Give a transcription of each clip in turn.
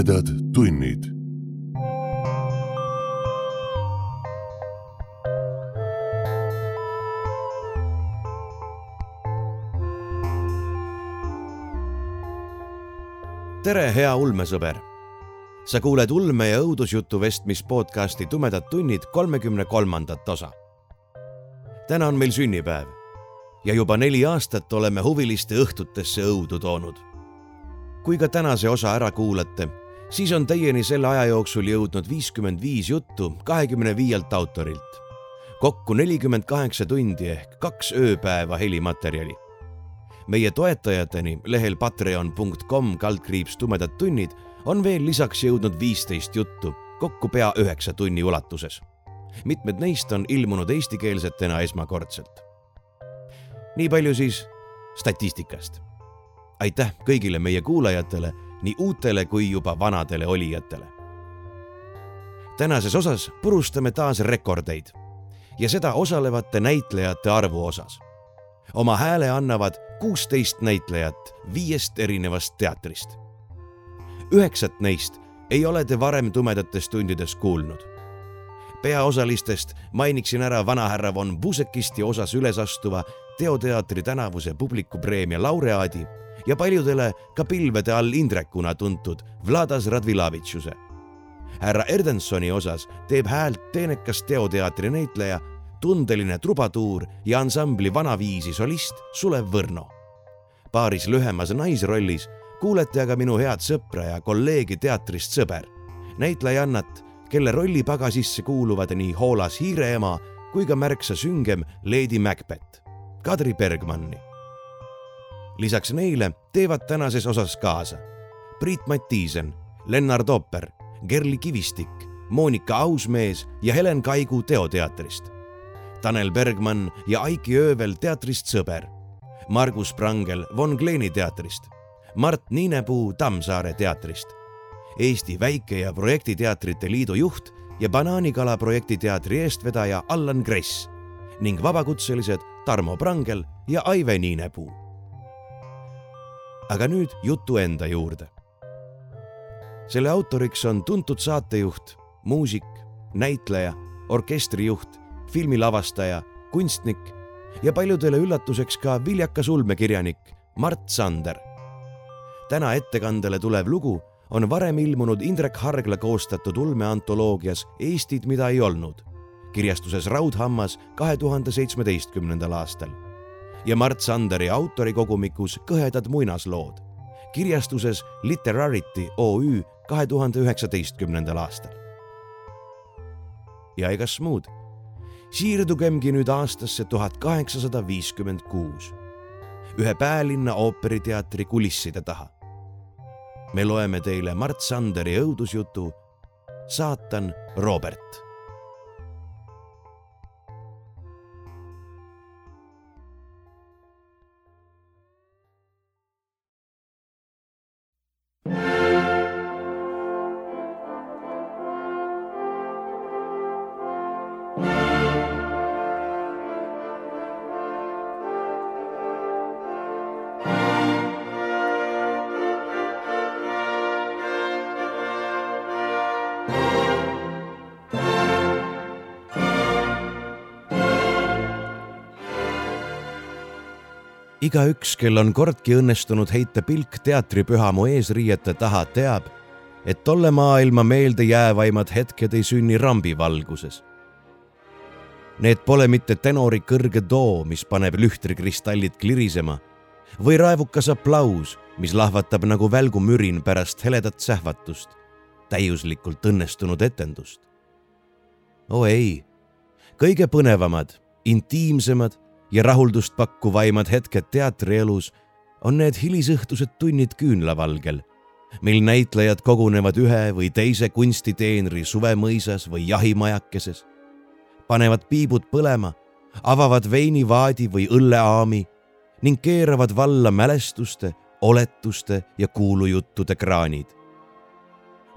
tumedad tunnid. tere, hea ulmesõber. sa kuuled ulme ja õudusjutu vestmis podcasti Tumedad tunnid kolmekümne kolmandat osa. täna on meil sünnipäev ja juba neli aastat oleme huviliste õhtutesse õudu toonud. kui ka tänase osa ära kuulate, siis on teieni selle aja jooksul jõudnud viiskümmend viis juttu kahekümne viielt autorilt. kokku nelikümmend kaheksa tundi ehk kaks ööpäeva helimaterjali meie toetajateni lehel patreon.com kaldkriips tumedad tunnid on veel lisaks jõudnud viisteist juttu, kokku pea üheksa tunni ulatuses. mitmed neist on ilmunud eestikeelsetena esmakordselt. nii palju siis statistikast. aitäh kõigile meie kuulajatele, nii uutele kui juba vanadele olijatele. tänases osas purustame taas rekordeid ja seda osalevate näitlejate arvu osas. oma hääle annavad kuusteist näitlejat viiest erinevast teatrist. üheksat neist ei ole te varem tumedates tundides kuulnud. peaosalistest mainiksin ära vanahärra von Busekisti osas üles astuva Teoteatri tänavuse publikupreemia laureaadi ja paljudele ka pilvede all Indrekuna tuntud Vladas Radvilavitšuse. härra Erdensoni osas teeb häält teenekas teoteatri näitleja tundeline trubatuur ja ansambli Vanaviisi solist Sulev Võrno. paaris lühemas naisrollis kuulete aga minu head sõpra ja kolleegi teatrist Sõber, näitlejannat, kelle rollipagasisse kuuluvad nii hoolas hiireema kui ka märksa süngem Lady Macbeth, Kadri Bergmanni. Lisaks neile teevad tänases osas kaasa Priit Mattiisen, Lennart Ooper, Gerli Kivistik, Monika Ausmees ja Helen Kaigu Teoteatrist Tanel Bergmann ja Aiki Öövel teatrist Sõber, Margus Prangel Von Kleeni teatrist, Mart Niinepuu Tammsaare teatrist, Eesti Väike- ja Projektiteatrite Liidu juht ja Banaanikala projektiteatri eestvedaja Allan Kress ning vabakutselised Tarmo Prangel ja Aive Niinepuu. Aga nüüd jutu enda juurde. selle autoriks on tuntud saatejuht, muusik, näitleja, orkestrijuht filmilavastaja, kunstnik ja paljudele üllatuseks ka viljakas ulmekirjanik Mart Sander. täna ettekandele tulev lugu on varem ilmunud Indrek Hargla koostatud ulmeantoloogias Eestid, mida ei olnud, kirjastuses Raudhammas kahe tuhande seitsmeteistkümnendal aastal ja Mart Sanderi autorikogumikus Kõhedad muinaslood, kirjastuses Literarity OÜ kahe tuhande üheksateistkümnendal aastal. ja egas muud siirdugemgi nüüd aastasse tuhat kaheksasada viiskümmend kuus, ühe päälinna ooperiteatri kulisside taha. me loeme teile Mart Sanderi õudusjutu Saatan Robert igaüks, kel on kordki õnnestunud heita pilk teatripühamu eesriiete taha, teab, et tolle maailma meeldejäävaimad hetked ei sünni rambivalguses. Need pole mitte tenori kõrge too, mis paneb lühtrikristallid klirisema või raevukas aplaus, mis lahvatab nagu välgumürin pärast heledat sähvatust, täiuslikult õnnestunud etendust. oo ei, kõige põnevamad, intiimsemad ja rahuldust pakkuvaimad hetked teatrielus on need hilisõhtused tunnid küünlavalgel, mil näitlejad kogunevad ühe või teise kunstiteenri suvemõisas või jahimajakeses, panevad piibud põlema, avavad veinivaadi või õlleaami ning keeravad valla mälestuste, oletuste ja kuulujuttude kraanid.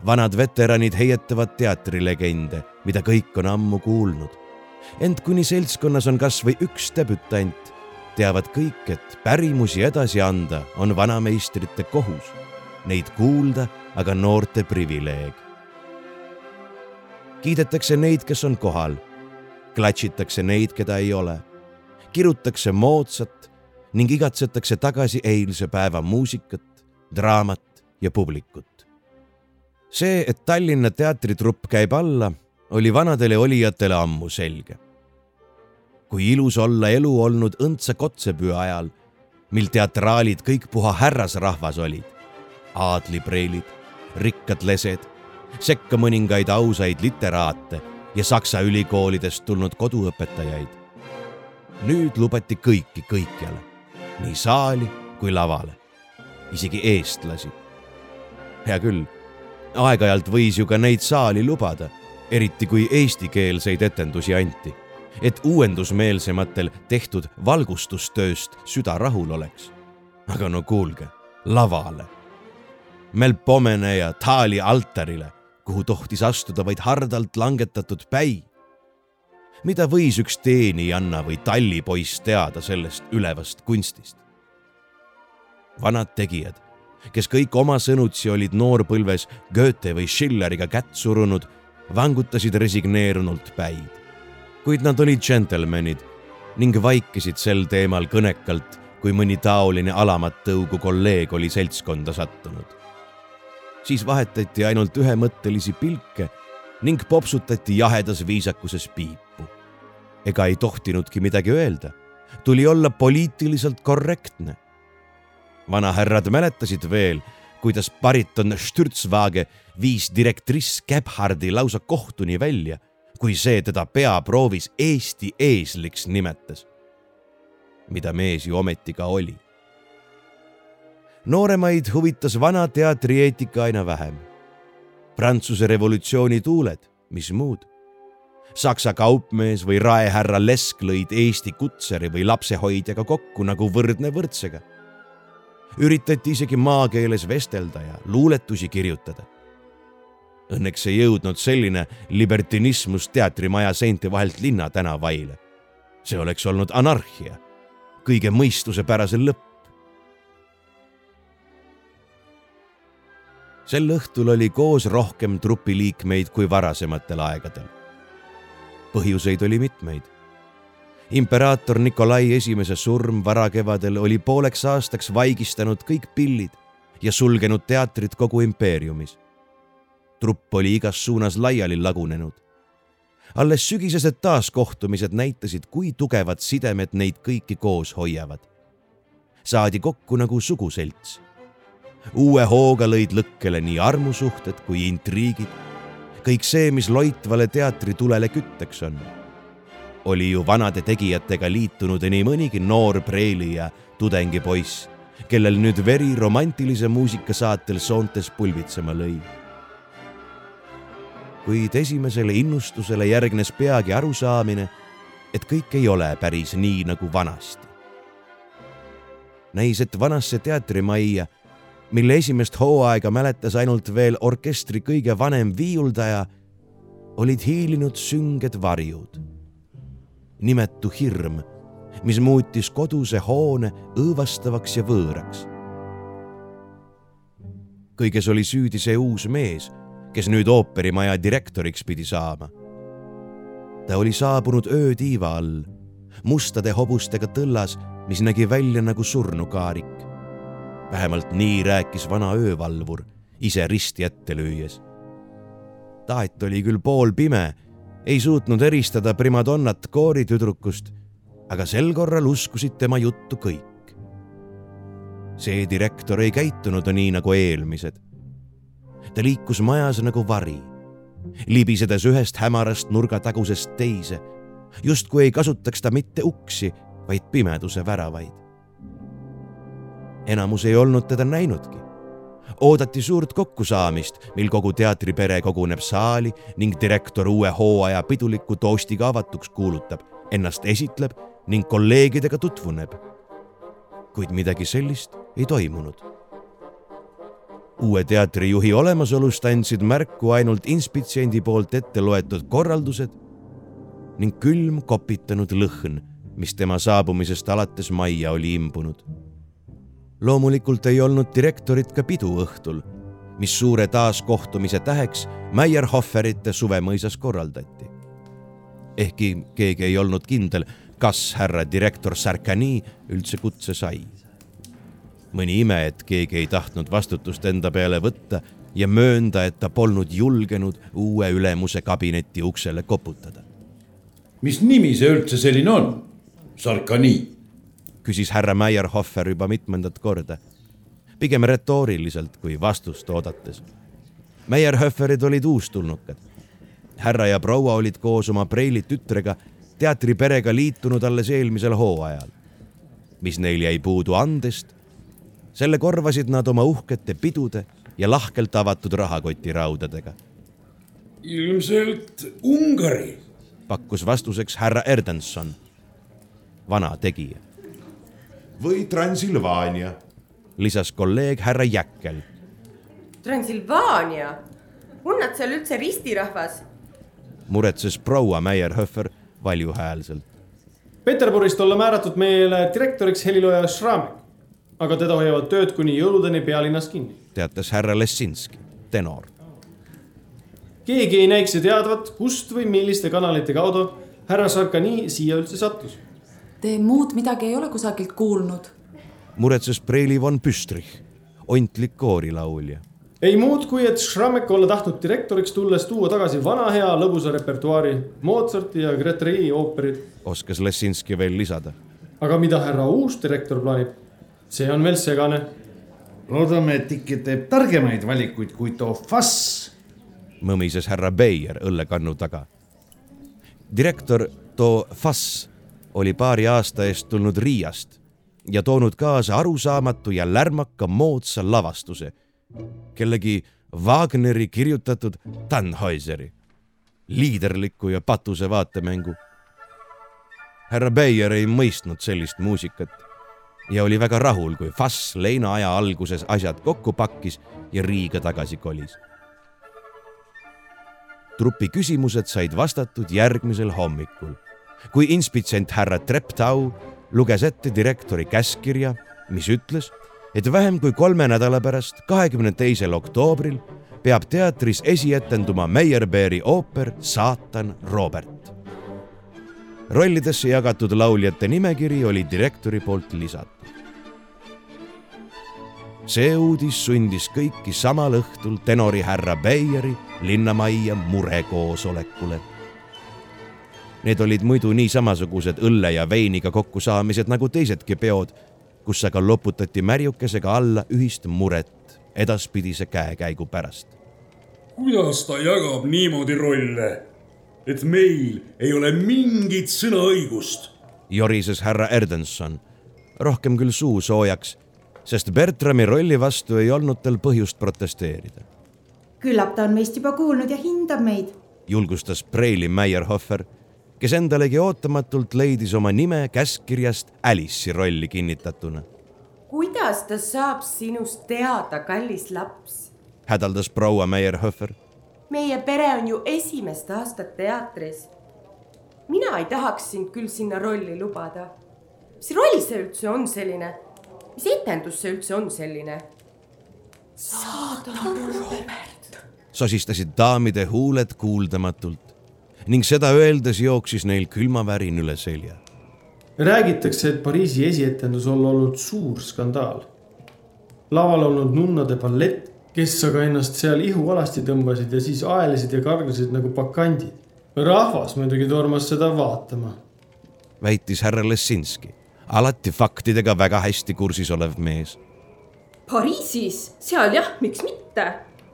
vanad veteranid heietavad teatrilegende, mida kõik on ammu kuulnud ent kuni seltskonnas on kas või üks debütant, teavad kõik, et pärimusi edasi anda on vanameistrite kohus, neid kuulda aga noorte privileeg. kiidetakse neid, kes on kohal, klatšitakse neid, keda ei ole, kirutakse moodsat ning igatsetakse tagasi eilse päeva muusikat, draamat ja publikut. see, et Tallinna teatritrupp käib alla, oli vanadele olijatele ammu selge. kui ilus olla elu olnud õndsa kotsepüha ajal, mil teatraalid kõik puha härrasrahvas olid, aadlipreilid, rikkad lesed, sekka mõningaid ausaid literaate ja saksa ülikoolidest tulnud koduõpetajaid. nüüd lubati kõiki kõikjale, nii saali kui lavale, isegi eestlasi. hea küll, aeg-ajalt võis ju ka neid saali lubada, eriti kui eestikeelseid etendusi anti, et uuendusmeelsematel tehtud valgustustööst süda rahul oleks. aga no kuulge, lavale Melpomene ja Taali altarile, kuhu tohtis astuda vaid hardalt langetatud päi. mida võis üks teenijanna või tallipoiss teada sellest ülevast kunstist? vanad tegijad, kes kõik oma sõnutsi olid noorpõlves Goethe või Schilleriga kätt surunud, vangutasid resigneerunult päid. kuid nad olid džentelmenid ning vaikisid sel teemal kõnekalt, kui mõni taoline alamat tõugu kolleeg oli seltskonda sattunud siis vahetati ainult ühemõttelisi pilke ning popsutati jahedas viisakuses piipu. ega ei tohtinudki midagi öelda, tuli olla poliitiliselt korrektne. vanahärrad mäletasid veel, kuidas bariton Stürzwaage viis direktriss Gebhardi lausa kohtuni välja, kui see teda peaproovis Eesti eesliks nimetas. mida mees ju ometi ka oli nooremaid huvitas vana teatrieetika aina vähem. Prantsuse revolutsiooni tuuled, mis muud. Saksa kaupmees või raehärra Lesk lõid Eesti kutseri või lapsehoidjaga kokku nagu võrdne võrdsega. Üritati isegi maakeeles vestelda ja luuletusi kirjutada. Õnneks ei jõudnud selline libertinismus teatrimaja seinte vahelt linnatänavaile. see oleks olnud anarhia, kõige mõistusepärasel lõpp. sel õhtul oli koos rohkem trupiliikmeid kui varasematel aegadel. põhjuseid oli mitmeid. Imperaator Nikolai Esimese surm varakevadel oli pooleks aastaks vaigistanud kõik pillid ja sulgenud teatrid kogu impeeriumis. trupp oli igas suunas laiali lagunenud. alles sügisesed taaskohtumised näitasid, kui tugevad sidemed neid kõiki koos hoiavad. saadi kokku nagu suguselts uue hooga lõid lõkkele nii armusuhted kui intriigid. kõik see, mis loitvale teatritulele kütteks on. Oli ju vanade tegijatega liitunud nii mõnigi noor preili ja tudengipoiss, kellel nüüd veri romantilise muusika saatel soontes pulbitsema lõi. kuid esimesele innustusele järgnes peagi arusaamine, et kõik ei ole päris nii nagu vanasti. näis, et vanasse teatrimajja mille esimest hooaega mäletas ainult veel orkestri kõige vanem viiuldaja, olid hiilinud sünged varjud. Nimetu hirm, mis muutis koduse hoone õõvastavaks ja võõraks. kõiges oli süüdi see uus mees, kes nüüd ooperimaja direktoriks pidi saama. ta oli saabunud öötiiva all, mustade hobustega tõllas, mis nägi välja nagu surnukaarik vähemalt nii rääkis vana öövalvur, ise risti ette lüües. taat oli küll poolpime, ei suutnud eristada primadonnat kooritüdrukust, aga sel korral uskusid tema juttu kõik. see direktor ei käitunud nii nagu eelmised. ta liikus majas nagu vari, libisedes ühest hämarast nurgatagusest teise, justkui ei kasutaks ta mitte uksi, vaid pimeduse väravaid enamus ei olnud teda näinudki. Oodati suurt kokkusaamist, mil kogu teatripere koguneb saali ning direktor uue hooaja piduliku toostiga avatuks kuulutab, ennast esitleb ning kolleegidega tutvuneb. kuid midagi sellist ei toimunud. uue teatrijuhi olemasolust andsid märku ainult inspitsiendi poolt ette loetud korraldused ning külm kopitanud lõhn, mis tema saabumisest alates majja oli imbunud loomulikult ei olnud direktorit ka piduõhtul, mis suure taaskohtumise täheks Meierhofferite suvemõisas korraldati. ehkki keegi ei olnud kindel, kas härra direktor Sarkani üldse kutse sai. mõni ime, et keegi ei tahtnud vastutust enda peale võtta ja möönda, et ta polnud julgenud uue ülemuse kabineti uksele koputada. mis nimi see üldse selline on? Sarkani? Küsis härra Meierhoffer juba mitmendat korda pigem retooriliselt kui vastust oodates. Meyerhöferid olid uustulnukad. härra ja proua olid koos oma Preili tütrega teatriperega liitunud alles eelmisel hooajal. mis neil jäi puudu andest, selle korvasid nad oma uhkete pidude ja lahkelt avatud rahakotiraudadega. ilmselt Ungari, pakkus vastuseks härra Erdenson, vana tegija. Või Transilvaania lisas kolleeg härra Jäkkel. Transilvaania, on nad seal üldse ristirahvas? muretses proua Meierhöfer valjuhäälselt. Peterburist olla määratud meile direktoriks helilooja Šramek, aga teda hoiavad tööd kuni jõuludeni pealinnas kinni. teatas härra Lessinski, tenor. keegi ei näiks ja teadvat, kust või milliste kanalite kaudu härra Sarkani siia üldse sattus. Te muud midagi ei ole kusagilt kuulnud muretses Preili von Püstrich, ontlik koorilaulja. ei muud, kui et Schrammek olla tahtnud direktoriks tulles tuua tagasi vana hea lõbusa repertuaari, Mozarti ja Gretry ooperid. oskas Lessinski veel lisada. aga mida härra uus direktor plaanib, see on veel segane. loodame, et ikka teeb targemaid valikuid kui too Fass. mõmises härra Beier õllekannu taga. direktor too Fass oli paari aasta eest tulnud Riiast ja toonud kaasa arusaamatu ja lärmaka moodsa lavastuse, kellegi Wagneri kirjutatud Tannhäuseri, liiderliku ja patuse vaatemängu. härra Beier ei mõistnud sellist muusikat ja oli väga rahul, kui Fass leinaaja alguses asjad kokku pakkis ja Riiga tagasi kolis. trupi küsimused said vastatud järgmisel hommikul, kui inspitsient härra Treptau luges ette direktori käskkirja, mis ütles, et vähem kui kolme nädala pärast, kahekümne teisel oktoobril peab teatris esietenduma Meyerbeeri ooper Saatan Robert. rollidesse jagatud lauljate nimekiri oli direktori poolt lisatud. see uudis sundis kõiki samal õhtul tenori härra Beieri linnamajja murekoosolekule Need olid muidu nii samasugused õlle ja veiniga kokkusaamised nagu teisedki peod, kus aga loputati märjukesega alla ühist muret edaspidise käekäigu pärast. kuidas ta jagab niimoodi rolle, et meil ei ole mingit sõnaõigust? jorises härra Erdenson, rohkem küll suu soojaks, sest Bertrami rolli vastu ei olnud tal põhjust protesteerida. küllap ta on meist juba kuulnud ja hindab meid, julgustas Preili Meyerhofer kes endalegi ootamatult leidis oma nime käskkirjast Alice'i rolli kinnitatuna. kuidas ta saab sinust teada, kallis laps? hädaldas proua Meyerhofer. meie pere on ju esimest aastat teatris. mina ei tahaks sind küll sinna rolli lubada. mis roll see üldse on selline? mis etendus see üldse on selline? saatan Robert. sosistasid daamide huuled kuuldamatult ning seda öeldes jooksis neil külmavärin üle selja. räägitakse, et Pariisi esietendus on olnud suur skandaal. laval olnud nunnade ballett, kes aga ennast seal ihualasti tõmbasid ja siis aelesid ja kargasid nagu bakandid. rahvas muidugi tormas seda vaatama. väitis härra Lessinski, alati faktidega väga hästi kursis olev mees. Pariisis, seal jah, miks mitte?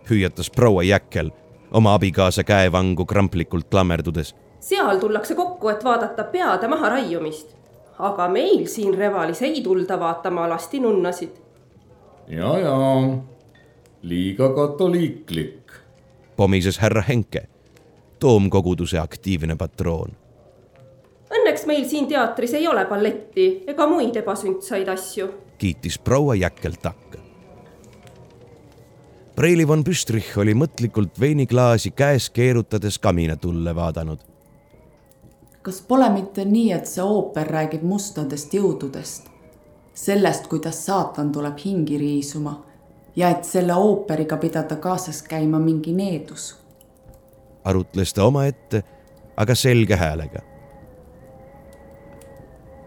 hüüatas proua Jäkkel oma abikaasa käevangu kramplikult klammerdudes. seal tullakse kokku, et vaadata peade maharaiumist. aga meil siin Revalis ei tulda vaatama alasti nunnasid. ja, ja liiga katoliiklik. pomises härra Henke, toomkoguduse aktiivne patroon. Õnneks meil siin teatris ei ole balletti ega muid ebasündsaid asju. kiitis proua Jäkkel takka Preili von Püstrich oli mõtlikult veiniklaasi käes keerutades kaminatulle vaadanud. kas pole mitte nii, et see ooper räägib mustadest jõududest, sellest, kuidas saatan tuleb hingi riisuma ja et selle ooperiga pidada kaasas käima mingi needus. arutles ta omaette, aga selge häälega.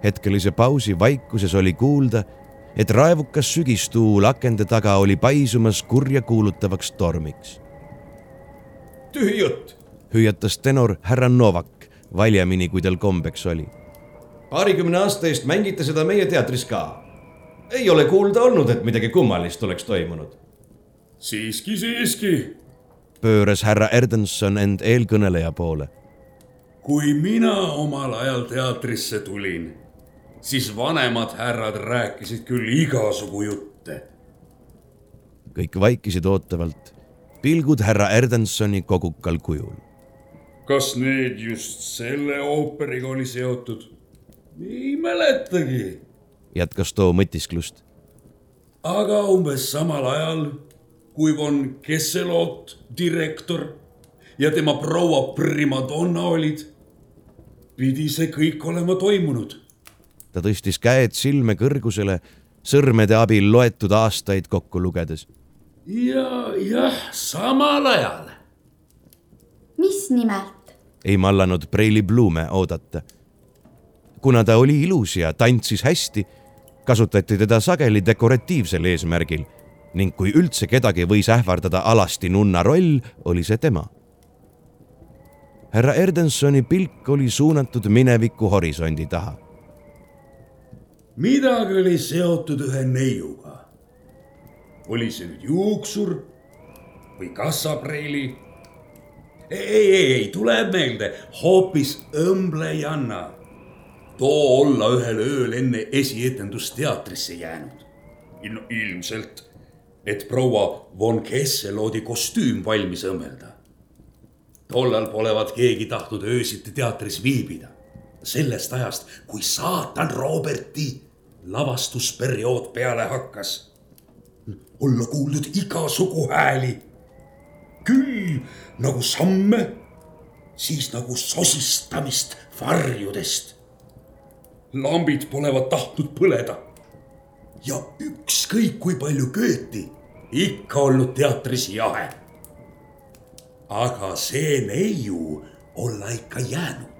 hetkelise pausi vaikuses oli kuulda, et raevukas sügistuul akende taga oli paisumas kurja kuulutavaks tormiks. tühi jutt. hüüatas tenor härra Novak valjemini, kui tal kombeks oli. paarikümne aasta eest mängite seda meie teatris ka. ei ole kuulda olnud, et midagi kummalist oleks toimunud. siiski, siiski. pööras härra Erdenson end eelkõneleja poole. kui mina omal ajal teatrisse tulin, siis vanemad härrad rääkisid küll igasugu jutte. kõik vaikisid ootavalt, pilgud härra Erdensoni kogukal kujul kas need just selle ooperiga oli seotud? ei mäletagi. jätkas too mõtisklust. aga umbes samal ajal, kui von Kesselot, direktor ja tema proua primadonna olid, pidi see kõik olema toimunud. Ta tõstis käed silme kõrgusele, sõrmede abil loetud aastaid kokku lugedes. ja, jah, samal ajal mis nimelt? ei mallanud Preili Blume oodata. kuna ta oli ilus ja tantsis hästi, kasutati teda sageli dekoratiivsel eesmärgil ning kui üldse kedagi võis ähvardada alasti nunna roll, oli see tema. härra Erdensoni pilk oli suunatud mineviku horisondi taha. Midagi oli seotud ühe neiuga. oli see nüüd juuksur või kassapreili ei, ei, ei, tuleb meelde, hoopis õmblejanna. too olla ühel ööl enne esietendust teatrisse jäänud. no ilmselt, et proua von Kesseloodi kostüüm valmis õmmelda. tollal polevat keegi tahtnud öösiti teatris viibida. sellest ajast, kui saatan Roberti lavastusperiood peale hakkas. olla kuuldud igasugu hääli küll nagu samme, siis nagu sosistamist varjudest. lambid polevat tahtnud põleda. ja ükskõik kui palju kööti, ikka olnud teatris jahe. aga see neiu olla ikka jäänud,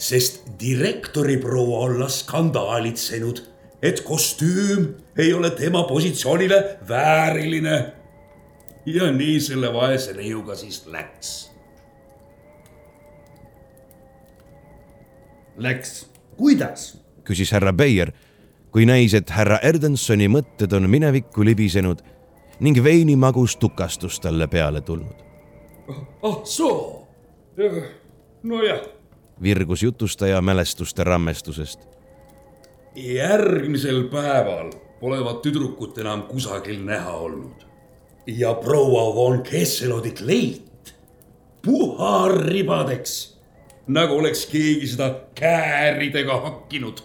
sest direktori proua olla skandaalitsenud, et kostüüm ei ole tema positsioonile vääriline ja nii selle vaese neiuga siis läks. Läks, kuidas? küsis härra Beier, kui näis, et härra Erdensoni mõtted on minevikku libisenud ning veinimagus tukastus talle peale tulnud. ah soo, nojah. Virgus jutustaja mälestuste rammestusest. järgmisel päeval polevat tüdrukut enam kusagil näha olnud ja proua von Kesselodi kleit puharribadeks, nagu oleks keegi seda kääridega hakkinud.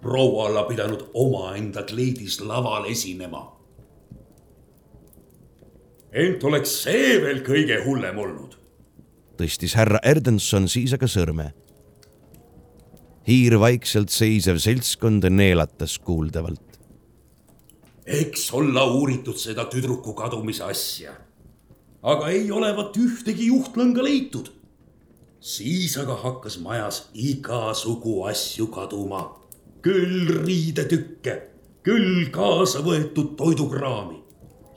proua olla pidanud omaenda kleidis laval esinema. ent oleks see veel kõige hullem olnud. Tõstis härra Erdenson siis aga sõrme. hiirvaikselt seisev seltskond neelatas kuuldavalt eks olla uuritud seda tüdruku kadumise asja. aga ei olevat ühtegi juhtlõnga leitud. siis aga hakkas majas igasugu asju kaduma. küll riidetükke, küll kaasa võetud toidukraami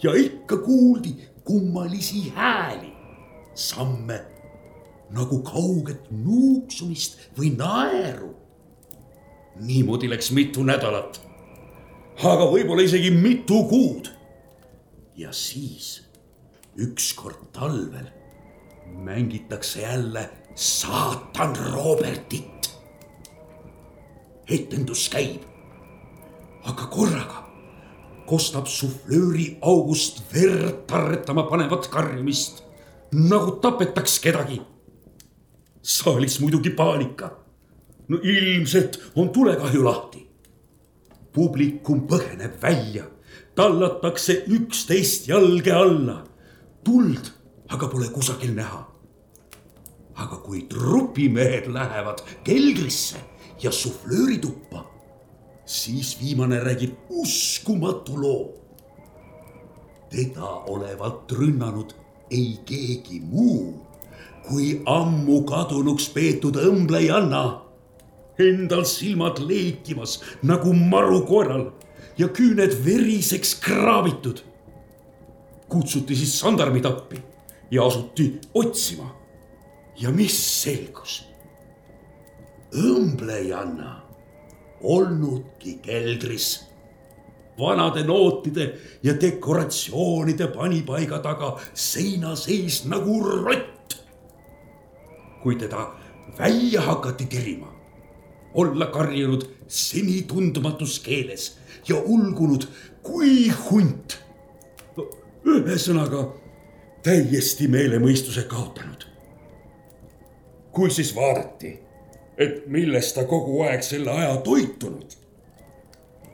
ja ikka kuuldi kummalisi hääli, samme nagu kauget nuuksumist või naeru. niimoodi läks mitu nädalat aga võib-olla isegi mitu kuud. ja siis ükskord talvel mängitakse jälle saatan Robertit. etendus käib, aga korraga kostab suflööri august verd tarretama panevat karjumist, nagu tapetaks kedagi. Saalis muidugi paanika. no ilmselt on tulekahju lahti publikum põgeneb välja, tallatakse üksteist jalge alla. tuld aga pole kusagil näha. aga kui trupimehed lähevad keldrisse ja suflöörituppa, siis viimane räägib uskumatu loo. teda olevat rünnanud ei keegi muu kui ammu kadunuks peetud õmblejanna. Endal silmad leekimas nagu marukoeral ja küüned veriseks kraabitud. kutsuti siis sandarmid appi ja asuti otsima. ja mis selgus? õmblejanna olnudki keldris vanade nootide ja dekoratsioonide panipaiga taga seina sees nagu rott. Kui teda välja hakati tirima, olla karjunud seni tundmatus keeles ja ulgunud kui hunt. ühesõnaga täiesti meelemõistuse kaotanud. kui siis vaadati, et millest ta kogu aeg selle aja toitunud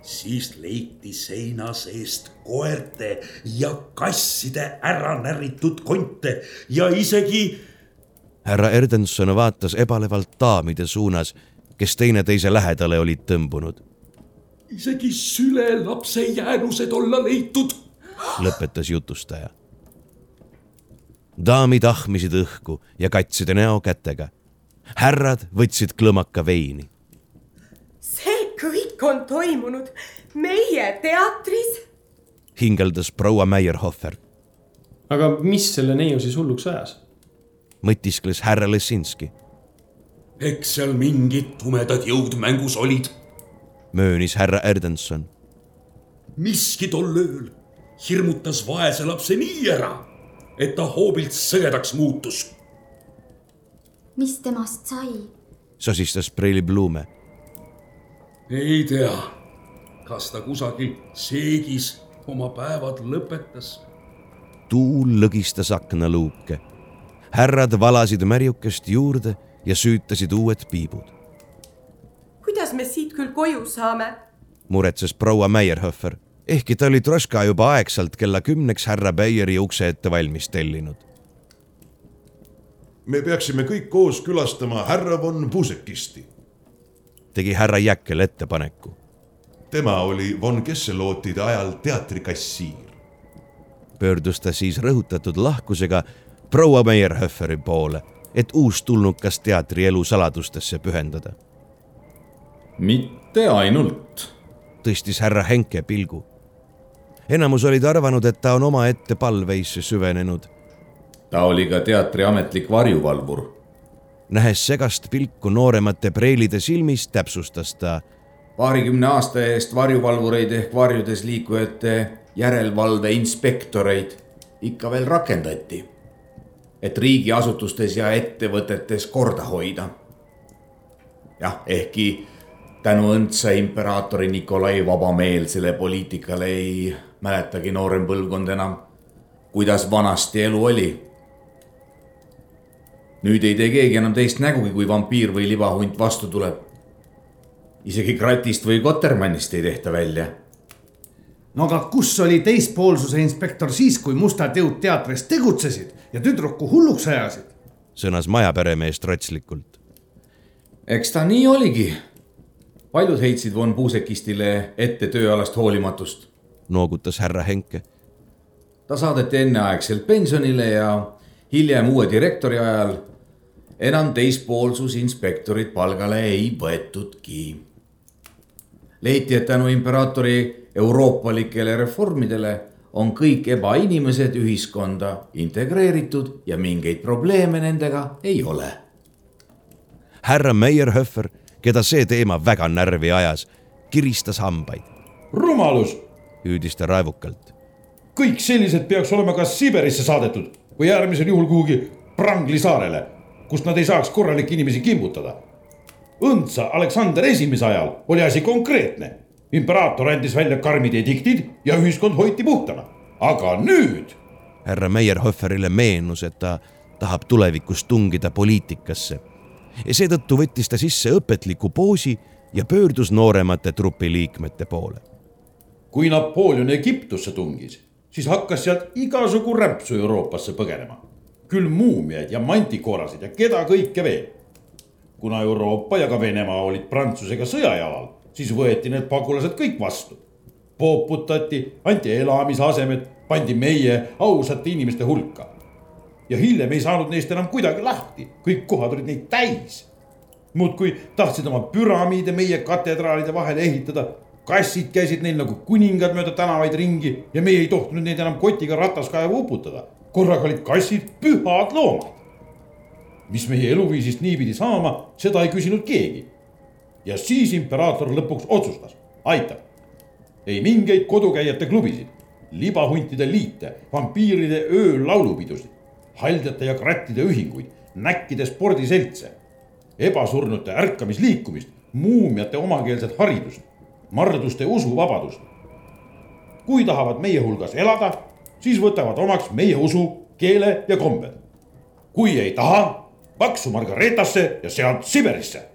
siis leiti seina seest koerte ja kasside ära näritud konte ja isegi. Härra Erdenson vaatas ebalevalt daamide suunas, kes teineteise lähedale olid tõmbunud. isegi sülelapse jäänused olla leitud. lõpetas jutustaja. daamid ahmisid õhku ja katsid näo kätega. härrad võtsid klõmaka veini kõik on toimunud meie teatris. hingeldas proua Meyerhofer. aga mis selle neiu siis hulluks ajas? Mõtiskles härra Lessinski. eks seal mingid tumedad jõud mängus olid. möönis härra Erdenson. miski tol ööl hirmutas vaese lapse nii ära, et ta hoobilt sõgedaks muutus. mis temast sai? sosistas Preili Blume ei tea, kas ta kusagil seegis oma päevad lõpetas. tuul lõgistas aknaluuke. Härrad valasid märjukest juurde ja süütasid uued piibud. kuidas me siit küll koju saame? muretses proua Meyerhofer, ehkki ta oli Troška juba aegsalt kella kümneks härra Beieri ukse ette valmis tellinud. me peaksime kõik koos külastama härra von Puusekisti tegi härra Jäkkel ettepaneku. tema oli von Kesselootide ajal teatrikassiir. pöördus ta siis rõhutatud lahkusega proua Meyerhöferi poole, et uustulnukas teatrielu saladustesse pühendada. mitte ainult, tõstis härra Henke pilgu. enamus olid arvanud, et ta on omaette palveisse süvenenud. ta oli ka teatri ametlik varjuvalvur nähes segast pilku nooremate preilide silmis, täpsustas ta. paarikümne aasta eest varjuvalvureid ehk varjudes liikujate järelevalve inspektoreid ikka veel rakendati. Et riigiasutustes ja ettevõtetes korda hoida. jah, ehkki tänu õndsa imperaatori Nikolai vabameelsele poliitikale ei mäletagi noorem põlvkond enam, kuidas vanasti elu oli nüüd ei tee keegi enam teist nägugi, kui vampiir või libahunt vastu tuleb. isegi kratist või kotermannist ei tehta välja. No aga kus oli teispoolsuse inspektor siis, kui mustad jõud teatris tegutsesid ja tüdruku hulluks ajasid? sõnas majaperemees trotslikult. eks ta nii oligi. paljud heitsid von Puusekistile ette tööalast hoolimatust. noogutas härra Henke. ta saadeti enneaegselt pensionile ja hiljem uue direktori ajal enam teispoolsusinspektorit palgale ei võetudki. leiti, et tänu imperaatori euroopalikele reformidele on kõik ebainimesed ühiskonda integreeritud ja mingeid probleeme nendega ei ole. härra Meyerhöfer, keda see teema väga närvi ajas, kiristas hambaid. rumalus, hüüdis ta raevukalt. kõik sellised peaks olema kas Siberisse saadetud või äärmisel juhul kuhugi Prangli saarele kust nad ei saaks korralikke inimesi kimbutada. õndsa Aleksander Esimese ajal oli asi konkreetne. Imperaator andis välja karmid ediktid ja ühiskond hoiti puhtana, aga nüüd. härra Meyerhoferile meenus, et ta tahab tulevikus tungida poliitikasse seetõttu võttis ta sisse õpetliku poosi ja pöördus nooremate trupi liikmete poole. kui Napoleon Egiptusse tungis, siis hakkas sealt igasugu rämpsu Euroopasse põgenema küll muumiaid ja mantikoorasid ja keda kõike veel. kuna Euroopa ja ka Venemaa olid Prantsusega sõjajalal, siis võeti need pagulased kõik vastu. poputati, anti elamise asemed pandi meie ausate inimeste hulka. ja hiljem ei saanud neist enam kuidagi lahti, kõik kohad olid neid täis. muudkui tahtsid oma püramiide meie katedraalide vahele ehitada. kassid käisid neil nagu kuningad mööda tänavaid ringi ja meie ei tohtinud neid enam kotiga rataskaevu uputada. korraga olid kassid pühad loomad. mis meie eluviisist nii pidi saama, seda ei küsinud keegi. Ja siis imperaator lõpuks otsustas, aitab. ei mingeid kodukäijate klubisid libahuntide liite, vampiiride öölaulupidusid, haldjate ja krattide ühinguid, näkkide spordiseltse, ebasurnute ärkamisliikumist, muumiate omakeelset haridust, marduste usuvabadust. kui tahavad meie hulgas elada, siis võtavad omaks meie usu, keele ja kombed. kui ei taha, paksu Margaretasse ja sealt Siberisse.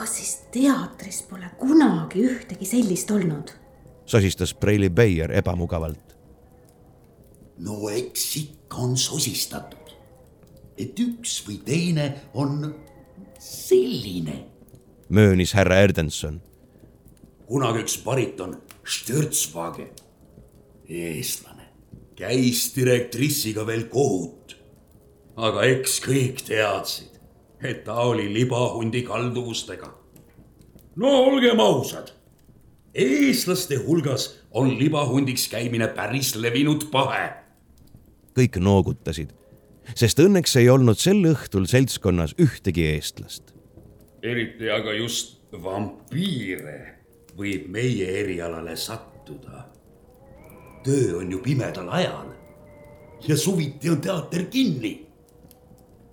Kas siis teatris pole kunagi ühtegi sellist olnud? sosistas Preili Beier ebamugavalt. no eks ikka on sosistatud, et üks või teine on selline. möönis härra Erdenson. kunagi üks bariton, Stürtsvage, eestlane, käis direktrissiga veel kohut. aga eks kõik teadsid, et ta oli libahundi kalduvustega. no olgem ausad eestlaste hulgas on libahundiks käimine päris levinud pahe. kõik noogutasid, sest õnneks ei olnud sel õhtul seltskonnas ühtegi eestlast. eriti aga just vampiire võib meie erialale sattuda. töö on ju pimedal ajal ja suviti on teater kinni.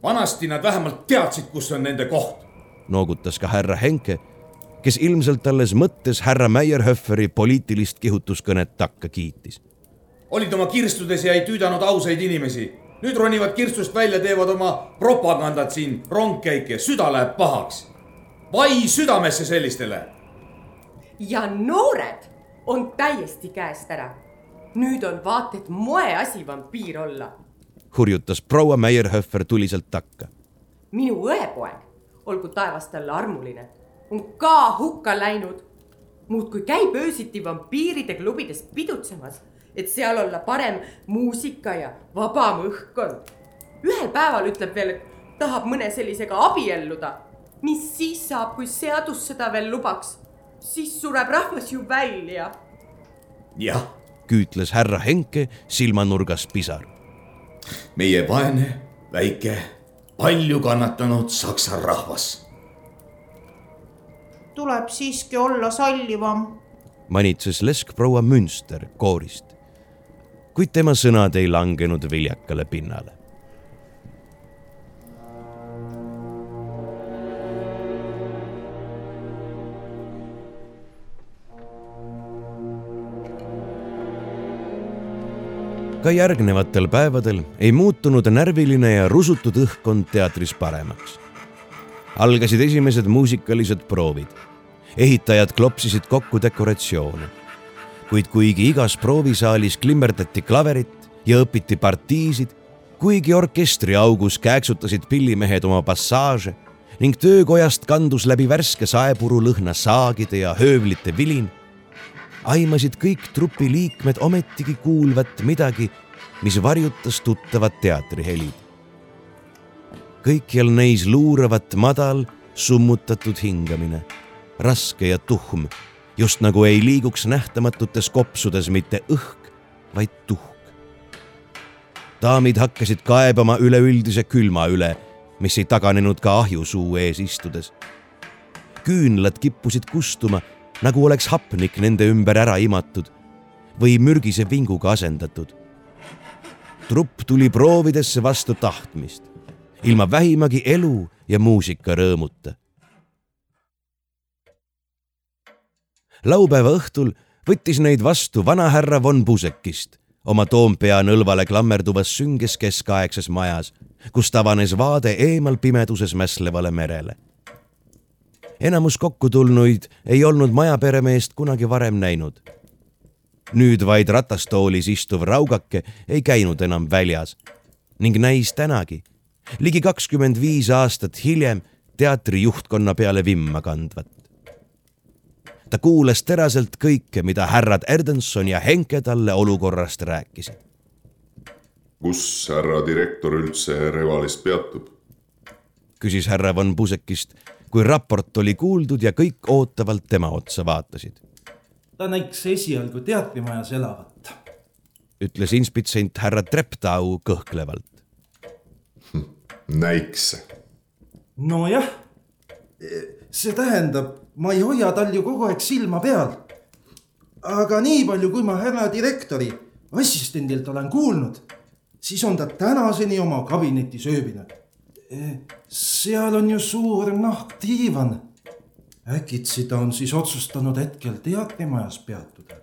Vanasti nad vähemalt teadsid, kus on nende koht. noogutas ka härra Henke kes ilmselt alles mõttes härra Meyerhöferi poliitilist kihutuskõnet takka kiitis. olid oma kirstudes ja ei tüüdanud ausaid inimesi. nüüd ronivad kirstust välja, teevad oma propagandat siin rongkäike, süda läheb pahaks. vai südamesse sellistele. ja noored on täiesti käest ära. nüüd on vaata et moeasi vampiir olla. Hurjutas proua Meyerhöfer tuliselt takka. minu õepoeg, olgu taevas talle armuline on ka hukka läinud. muudkui käib öösiti vampiiride klubides pidutsemas, et seal olla parem muusika ja vabam õhkkond. ühel päeval ütleb veel, et tahab mõne sellisega abielluda. mis siis saab, kui seadus seda veel lubaks? siis sureb rahvas ju välja. jah, küütles härra Henke silmanurgas pisar. Meie vaene, väike, palju kannatanud saksa rahvas tuleb siiski olla sallivam. manitses leskproua Münster koorist. kuid tema sõnad ei langenud viljakale pinnale. Ka järgnevatel päevadel ei muutunud närviline ja rusutud õhkkond teatris paremaks algasid esimesed muusikalised proovid. ehitajad klopsisid kokku dekoratsioone. kuid kuigi igas proovisaalis klimmerdati klaverit ja õpiti partiisid, kuigi orkestriaugus kääksutasid pillimehed oma passaaže ning töökojast kandus läbi värske saepuru lõhna saagide ja höövlite vilin, aimasid kõik trupi liikmed ometigi kuulvat midagi, mis varjutas tuttavad teatrihelid kõikjal neis luuravat madal summutatud hingamine, raske ja tuhm, just nagu ei liiguks nähtamatutes kopsudes mitte õhk, vaid tuhk. daamid hakkasid kaebama üleüldise külma üle, mis ei taganenud ka ahjusuu ees istudes. küünlad kippusid kustuma, nagu oleks hapnik nende ümber ära imatud või mürgise vinguga asendatud. trupp tuli proovidesse vastu tahtmist ilma vähimagi elu ja muusika rõõmuta. laupäeva õhtul võttis neid vastu vanahärra von Pusekist oma Toompea nõlvale klammerduvas sünges keskaegses majas, kust avanes vaade eemal pimeduses mässlevale merele. Enamus kokkutulnuid ei olnud majaperemeest kunagi varem näinud. nüüd vaid ratastoolis istuv raugake ei käinud enam väljas ning näis tänagi ligi kakskümmend viis aastat hiljem teatri juhtkonna peale vimma kandvat. ta kuulas teraselt kõike, mida härrad Erdenson ja Henke talle olukorrast rääkisid. kus härra direktor üldse Revalis peatub? küsis härra von Pusekist, kui raport oli kuuldud ja kõik ootavalt tema otsa vaatasid. ta näiks esialgu teatrimajas elavat. ütles inspitsent härra Treptau kõhklevalt. näiks. nojah, see tähendab, ma ei hoia tal ju kogu aeg silma peal. aga nii palju, kui ma härra direktori assistendilt olen kuulnud, siis on ta tänaseni oma kabinetis ööbinud. Seal on ju suur nahkdiivan. äkitsi ta on siis otsustanud hetkel teatrimajas peatuda.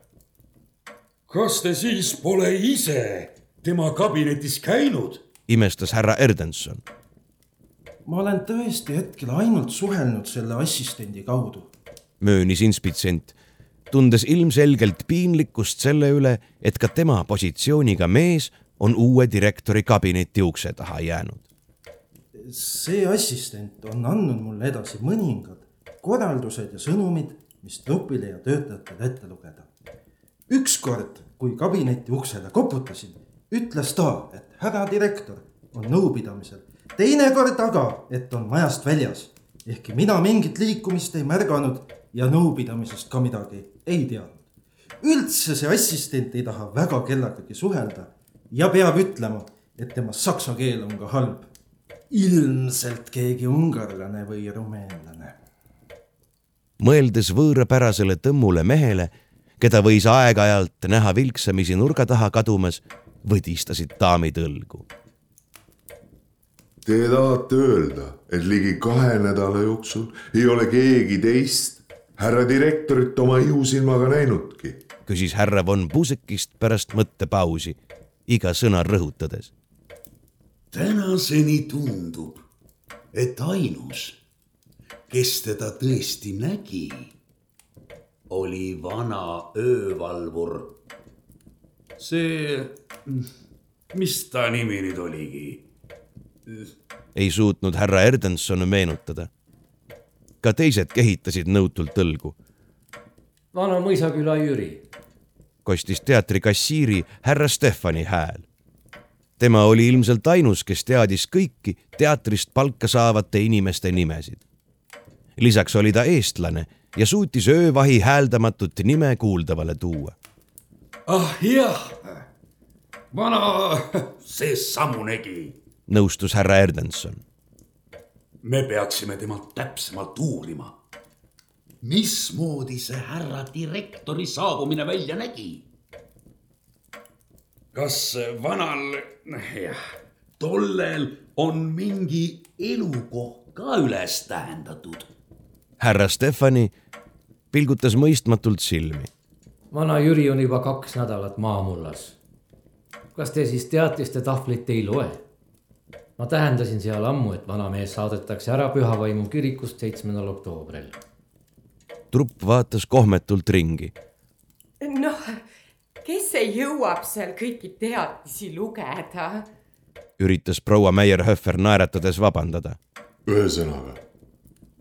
kas te siis pole ise tema kabinetis käinud? imestas härra Erdenson. ma olen tõesti hetkel ainult suhelnud selle assistendi kaudu. möönis inspitsent, tundes ilmselgelt piinlikkust selle üle, et ka tema positsiooniga mees on uue direktori kabineti ukse taha jäänud. See assistent on andnud mulle edasi mõningad korraldused ja sõnumid, mis trupile ja töötajatele ette lugeda. ükskord, kui kabineti uksele koputasin, ütles ta, et härra direktor on nõupidamisel, teinekord aga, et on majast väljas. ehkki mina mingit liikumist ei märganud ja nõupidamisest ka midagi ei teadnud. üldse see assistent ei taha väga kellegagi suhelda ja peab ütlema, et tema saksa keel on ka halb. Ilmselt keegi ungarlane või rumeenlane. mõeldes võõrapärasele tõmmule mehele, keda võis aeg-ajalt näha vilksamisi nurga taha kadumas, võdistasid daamid õlgu. Te tahate öelda, et ligi kahe nädala jooksul ei ole keegi teist härra direktorit oma ihusilmaga näinudki? küsis härra von Pusekist pärast mõttepausi, iga sõna rõhutades. Tänaseni tundub, et ainus, kes teda tõesti nägi, oli vana öövalvur. see, mis ta nimi nüüd oligi? ei suutnud härra Erdenson meenutada. ka teised kehitasid nõutult õlgu. vana mõisaküla Jüri. kostis teatri kassiiri härra Stefani hääl. Tema oli ilmselt ainus, kes teadis kõiki teatrist palka saavate inimeste nimesid. lisaks oli ta eestlane ja suutis öövahi hääldamatut nime kuuldavale tuua. ah jah, vana see sammunegi nõustus härra Erdenson. me peaksime temalt täpsemalt uurima. mismoodi see härra direktori saabumine välja nägi? Kas vanal, jah, tollel on mingi elukoht ka üles tähendatud? härra Stefani pilgutas mõistmatult silmi. vana Jüri on juba kaks nädalat maamullas. kas te siis teatriste tahvlit ei loe? ma tähendasin seal ammu, et vanamees saadetakse ära pühavaimu kirikust seitsmendal oktoobril. trupp vaatas kohmetult ringi. noh, kes ei jõuab seal kõiki teatisi lugeda? üritas proua Meier-Höffer naeratades vabandada. ühesõnaga,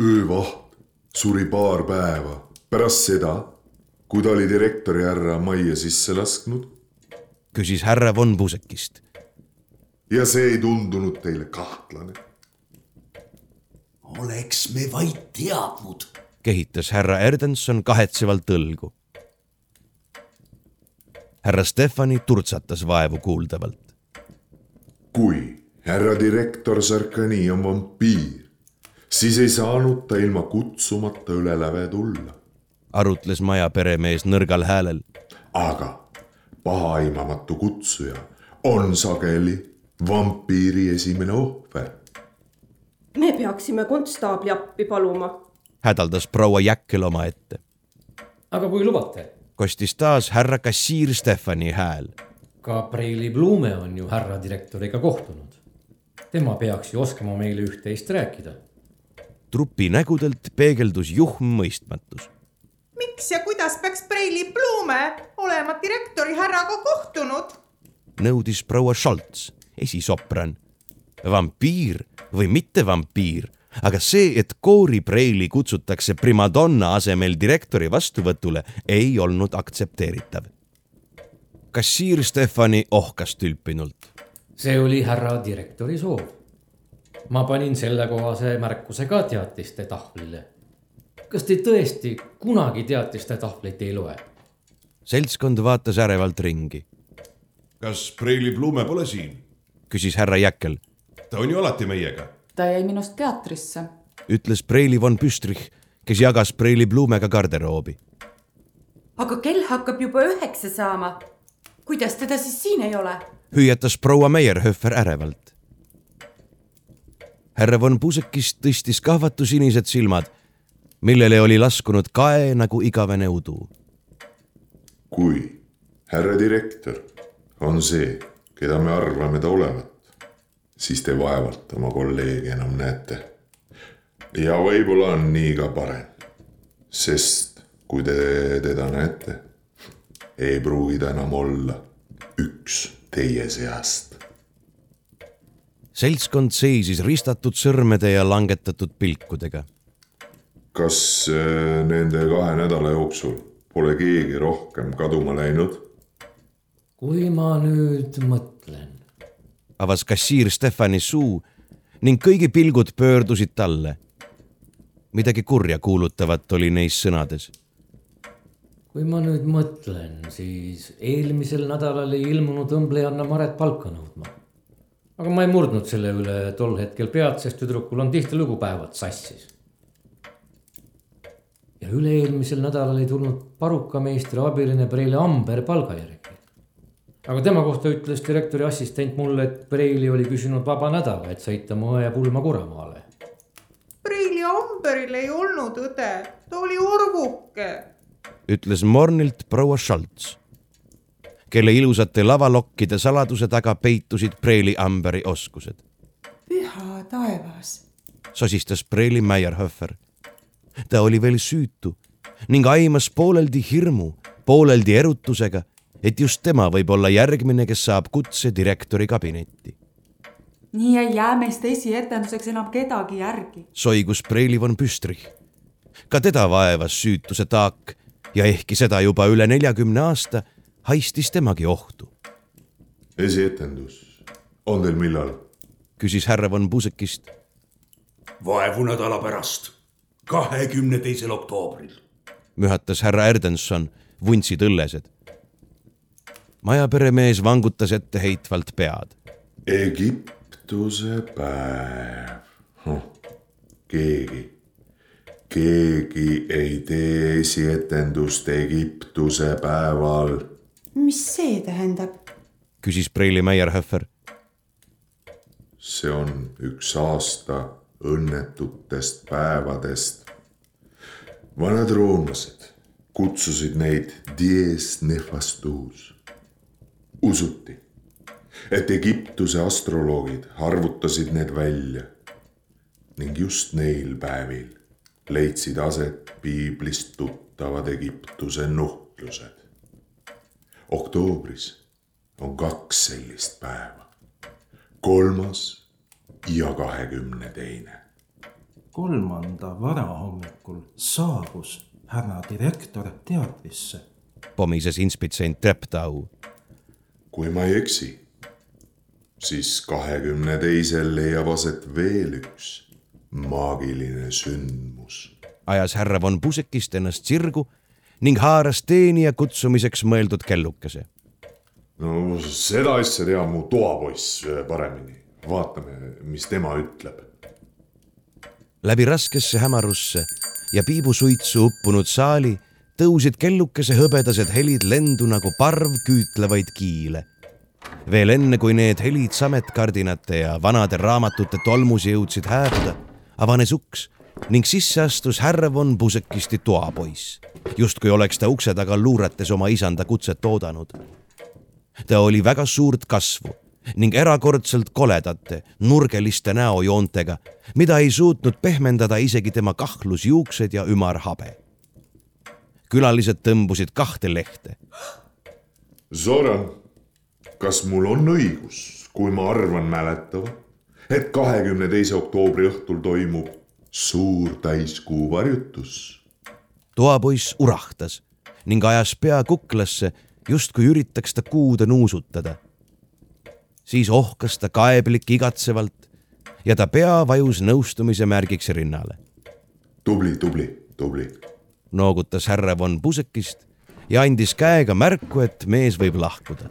öövaht suri paar päeva pärast seda, kui ta oli direktori härra majja sisse lasknud. küsis härra von Pusekist ja see ei tundunud teile kahtlane? oleks me vaid teadnud, kehitas härra Erdenson kahetsevalt õlgu. Härra Stefani turtsatas vaevu kuuldavalt. kui härra direktor Sarkani on vampiir, siis ei saanud ta ilma kutsumata üle läve tulla. arutles maja peremees nõrgal häälel. aga pahaaimamatu kutsuja on sageli vampiiri esimene ohver. me peaksime konstaabli appi paluma. hädaldas proua Jäkkel omaette. aga kui lubate. Kostis taas härra kassiir Stefani hääl. ka Preili Blume on ju härra direktoriga kohtunud. tema peaks ju oskama meile üht-teist rääkida. trupi nägudelt peegeldus juhm mõistmatus. miks ja kuidas peaks Preili Blume olema direktori härraga kohtunud? nõudis proua Scholz esisopran. vampiir või mitte vampiir, aga see, et Cory Preili kutsutakse primadonna asemel direktori vastuvõtule, ei olnud aktsepteeritav. kassiir Stefani ohkas tülpinult. see oli härra direktori soov. ma panin sellekohase märkuse ka teatiste tahvlile. kas te tõesti kunagi teatiste tahvleid ei loe? seltskond vaatas ärevalt ringi. kas Preili Blume pole siin? küsis härra Jäkkel. ta on ju alati meiega ta jäi minust teatrisse. ütles Preili von Püstrich, kes jagas Preili Blumega garderoobi. aga kell hakkab juba üheksa saama. kuidas teda siis siin ei ole? hüüatas proua Meierhöfer ärevalt. härra von Pusekist tõstis kahvatusinised silmad, millele oli laskunud kae nagu igavene udu. kui härra direktor on see, keda me arvame ta olevat, siis te vaevalt oma kolleegi enam näete. ja võib-olla on nii ka parem. sest kui te teda näete, ei pruugi ta enam olla üks teie seast. seltskond seisis ristatud sõrmede ja langetatud pilkudega. kas äh, nende kahe nädala jooksul pole keegi rohkem kaduma läinud? kui ma nüüd mõtlen avas kassiir Stefani suu ning kõigi pilgud pöördusid talle. midagi kurja kuulutavat oli neis sõnades. kui ma nüüd mõtlen, siis eelmisel nädalal ei ilmunud õmblejanna Maret palka nõudma. aga ma ei murdnud selle üle tol hetkel pead, sest tüdrukul on tihtilugu päevad sassis. ja üle-eelmisel nädalal ei tulnud parukameistri abiline Preile Amber palga järgi aga tema kohta ütles direktori assistent mulle, et Preili oli küsinud vaba nädala, et sõita mu õe pulma Kuramaale. Preili Amberil ei olnud õde, ta oli orvuke. ütles mornilt proua Scholz, kelle ilusate lavalokkide saladuse taga peitusid Preili Amberi oskused. püha taevas, sosistas Preili Meierhofer. ta oli veel süütu ning aimas pooleldi hirmu, pooleldi erutusega et just tema võib olla järgmine, kes saab kutse direktori kabinetti. nii ei jää meist esietenduseks enam kedagi järgi. soigus Preili von Püstrich. ka teda vaevas süütuse taak ja ehkki seda juba üle neljakümne aasta, haistis temagi ohtu. esietendus on teil millal? küsis härra von Pusekist. vaevu nädala pärast, kahekümne teisel oktoobril. mühatas härra Erdenson, vuntsid õllesed majaperemees vangutas etteheitvalt pead. Egiptuse päev huh.. keegi, keegi ei tee esietendust Egiptuse päeval. mis see tähendab? küsis Preili Meierhöfer. see on üks aasta õnnetutest päevadest. vanad roomlased kutsusid neid dies nefastus usuti, et Egiptuse astroloogid arvutasid need välja ning just neil päevil leidsid aset piiblist tuttavad Egiptuse nuhtlused. oktoobris on kaks sellist päeva, kolmas ja kahekümne teine. kolmanda varahommikul saabus härra direktor teatrisse. pomises inspitsent Treptau kui ma ei eksi, siis kahekümne teisel leiab aset veel üks maagiline sündmus. ajas härra von Pusekist ennast sirgu ning haaras teenija kutsumiseks mõeldud kellukese. no seda asja teab mu toapoiss paremini. vaatame, mis tema ütleb. läbi raskesse hämarusse ja piibusuitsu uppunud saali tõusid kellukese hõbedased helid lendu nagu parv küütlevaid kiile. veel enne, kui need helid sametkardinate ja vanade raamatute tolmus jõudsid hääbuda, avanes uks ning sisse astus härra von Pusekisti toapoiss, justkui oleks ta ukse taga luurates oma isanda kutset oodanud. ta oli väga suurt kasvu ning erakordselt koledate, nurgeliste näojoontega, mida ei suutnud pehmendada isegi tema kahlusjuuksed ja ümar habe külalised tõmbusid kahte lehte. Zoran, kas mul on õigus, kui ma arvan mäletava, et kahekümne teise oktoobri õhtul toimub suur täiskuu varjutus. toapoiss urahtas ning ajas pea kuklasse, justkui üritaks ta kuude nuusutada. siis ohkas ta kaeblik igatsevalt ja ta pea vajus nõustumise märgiks rinnale. tubli, tubli, tubli. Noogutas härra von Pusekist ja andis käega märku, et mees võib lahkuda.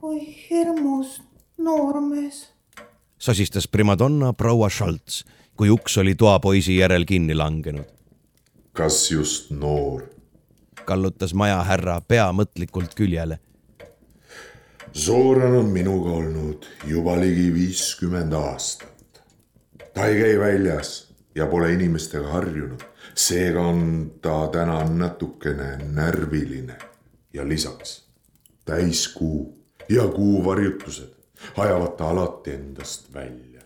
kui hirmus noormees. sosistas primadonna proua Scholz, kui uks oli toapoisi järel kinni langenud. kas just noor? kallutas majahärra pea mõtlikult küljele. Zoran on minuga olnud juba ligi viiskümmend aastat. ta ei käi väljas ja pole inimestega harjunud, seega on ta täna natukene närviline ja lisaks täiskuu ja kuuvarjutused ajavad ta alati endast välja.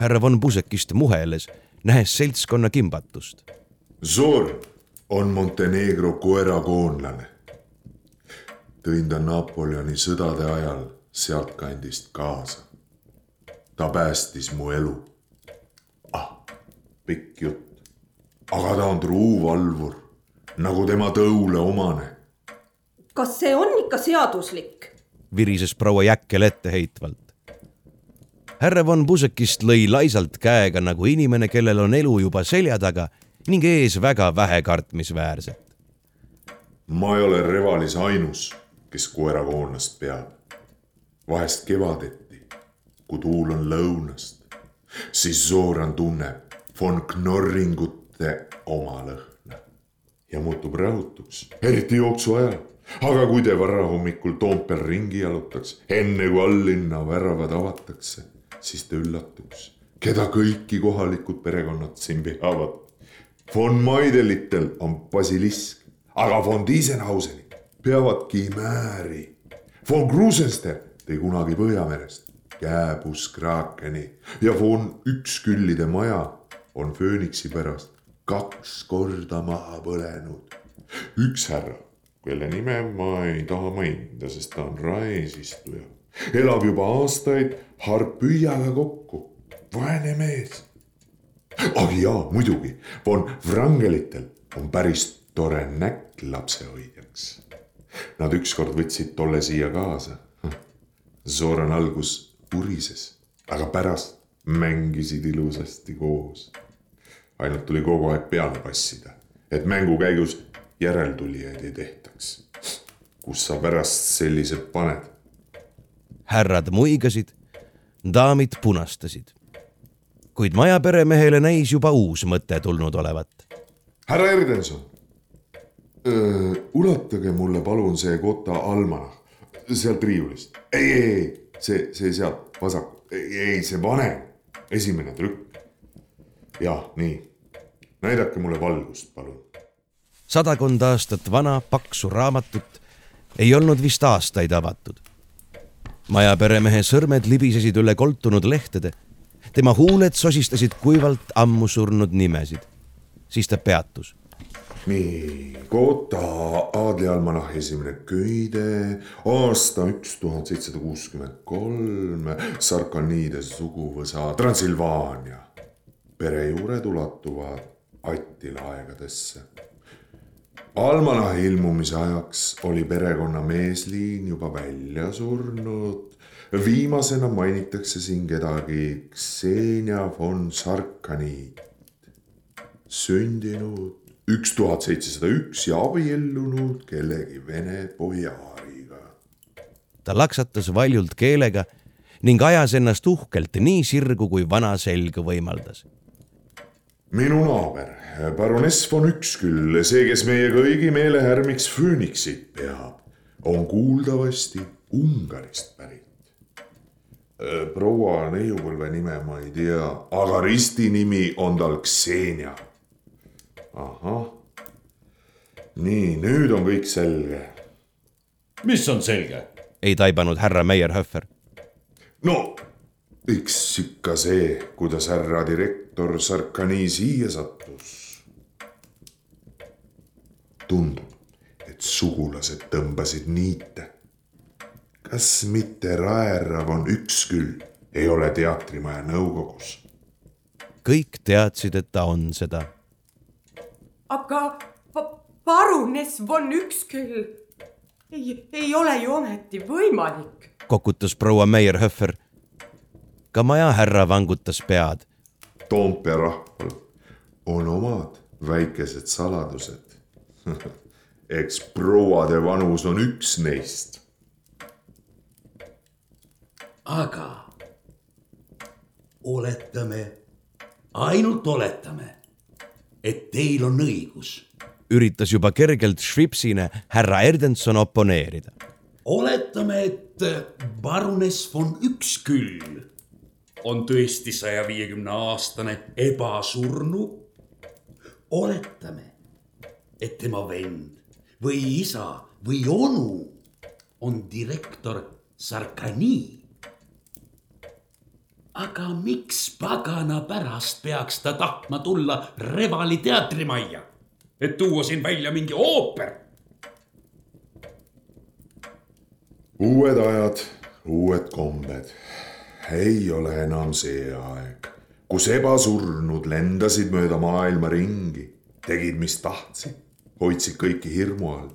härra von Pusekist muheles, nähes seltskonna kimbatust. Zor on Montenegro koerakoonlane. tõin ta Napoleoni sõdade ajal sealtkandist kaasa. ta päästis mu elu. Pikk jutt. aga ta on truu valvur, nagu tema tõule omane. kas see on ikka seaduslik? virises proua Jäkkel etteheitvalt. härra von Pusekist lõi laisalt käega nagu inimene, kellel on elu juba selja taga ning ees väga vähe kartmisväärset. ma ei ole Revalis ainus, kes koerakoonlast peab. vahest kevadeti, kui tuul on lõunast, siis Zoran tunneb von Knorringute oma lõhna ja muutub rahutuks, eriti jooksu ajal aga kui te varahommikul Toompeal ringi jalutaks, enne kui alllinna väravad avatakse, siis te üllatuks, keda kõiki kohalikud perekonnad siin peavad. von Maidelitel on basilisk, aga von Diesenhauseni peavad kimääri. von Krusenster tõi kunagi Põhjamerest kääbuskrakeni ja von Üksküllide maja on fööniksi pärast kaks korda maha põlenud. üks härra kelle nime ma ei taha mainida, sest ta on raeesistuja. elab juba aastaid harpüüaga kokku, vaene mees. ah jaa, muidugi, von Wrangelitel on päris tore näkk lapsehoidjaks. Nad ükskord võtsid tolle siia kaasa. Zoran algus urises, aga pärast mängisid ilusasti koos. Ainult tuli kogu aeg peale passida, et mängu käigus järeltulijaid ei tehtaks. kus sa pärast sellised paned? härrad muigasid, daamid punastasid. kuid majaperemehele näis juba uus mõte tulnud olevat. härra Erdenson, ulatage mulle palun see Kota almanah sealt riiulist. ei, ei, ei, see, see sealt vasakult, ei, ei, see vanem, esimene trükk. Jah, nii, näidake mulle valgust, palun sadakond aastat vana paksu raamatut ei olnud vist aastaid avatud. majaperemehe sõrmed libisesid üle koltunud lehtede. tema huuled sosistasid kuivalt ammu surnud nimesid. siis ta peatus. nii, Kota aadlialmanah esimene köide, aasta üks tuhat seitsesada kuuskümmend kolm, Sarkaniide suguvõsa Transilvaania. Perejuured ulatuvad Attila aegadesse almanahi ilmumise ajaks oli perekonna meesliin juba välja surnud. viimasena mainitakse siin kedagi Ksenia von Sarkaniit. sündinud üks tuhat seitsesada üks ja abiellunud kellegi vene bojaariga. ta laksatas valjult keelega ning ajas ennast uhkelt nii sirgu, kui vana selg võimaldas minu naaber, baroness von Üksküll, see, kes meie kõigi meelehärmiks Phoenixit peab, on kuuldavasti Ungarist pärit. proua neiupõlve nime ma ei tea, aga ristinimi on tal Ksenia. ahah. nii, nüüd on kõik selge. mis on selge? ei taibanud härra Meierhöfer. no eks ikka see, kuidas härra direktor Sarkani siia sattus. tundub, et sugulased tõmbasid niite. kas mitte Raerav on üks küll ei ole teatrimaja nõukogus. kõik teadsid, et ta on seda. aga pa parunes von Üksküll ei, ei ole ju ometi võimalik. kokutas proua Meierhöfer. ka majahärra vangutas pead. Toompea rahval on omad väikesed saladused eks prouade vanus on üks neist. aga oletame, ainult oletame, et teil on õigus. üritas juba kergelt Schwipsine härra Erdenson oponeerida. oletame, et baroness von Üksküll on tõesti saja viiekümne aastane ebasurnu. oletame, et tema vend või isa või onu on direktor Sarkani. aga miks pagana pärast peaks ta tahtma tulla Revali teatrimajja, et tuua siin välja mingi ooper? uued ajad, uued kombed. Ei ole enam see aeg, kus ebasurnud lendasid mööda maailma ringi, tegid, mis tahtsid, hoidsid kõiki hirmu all.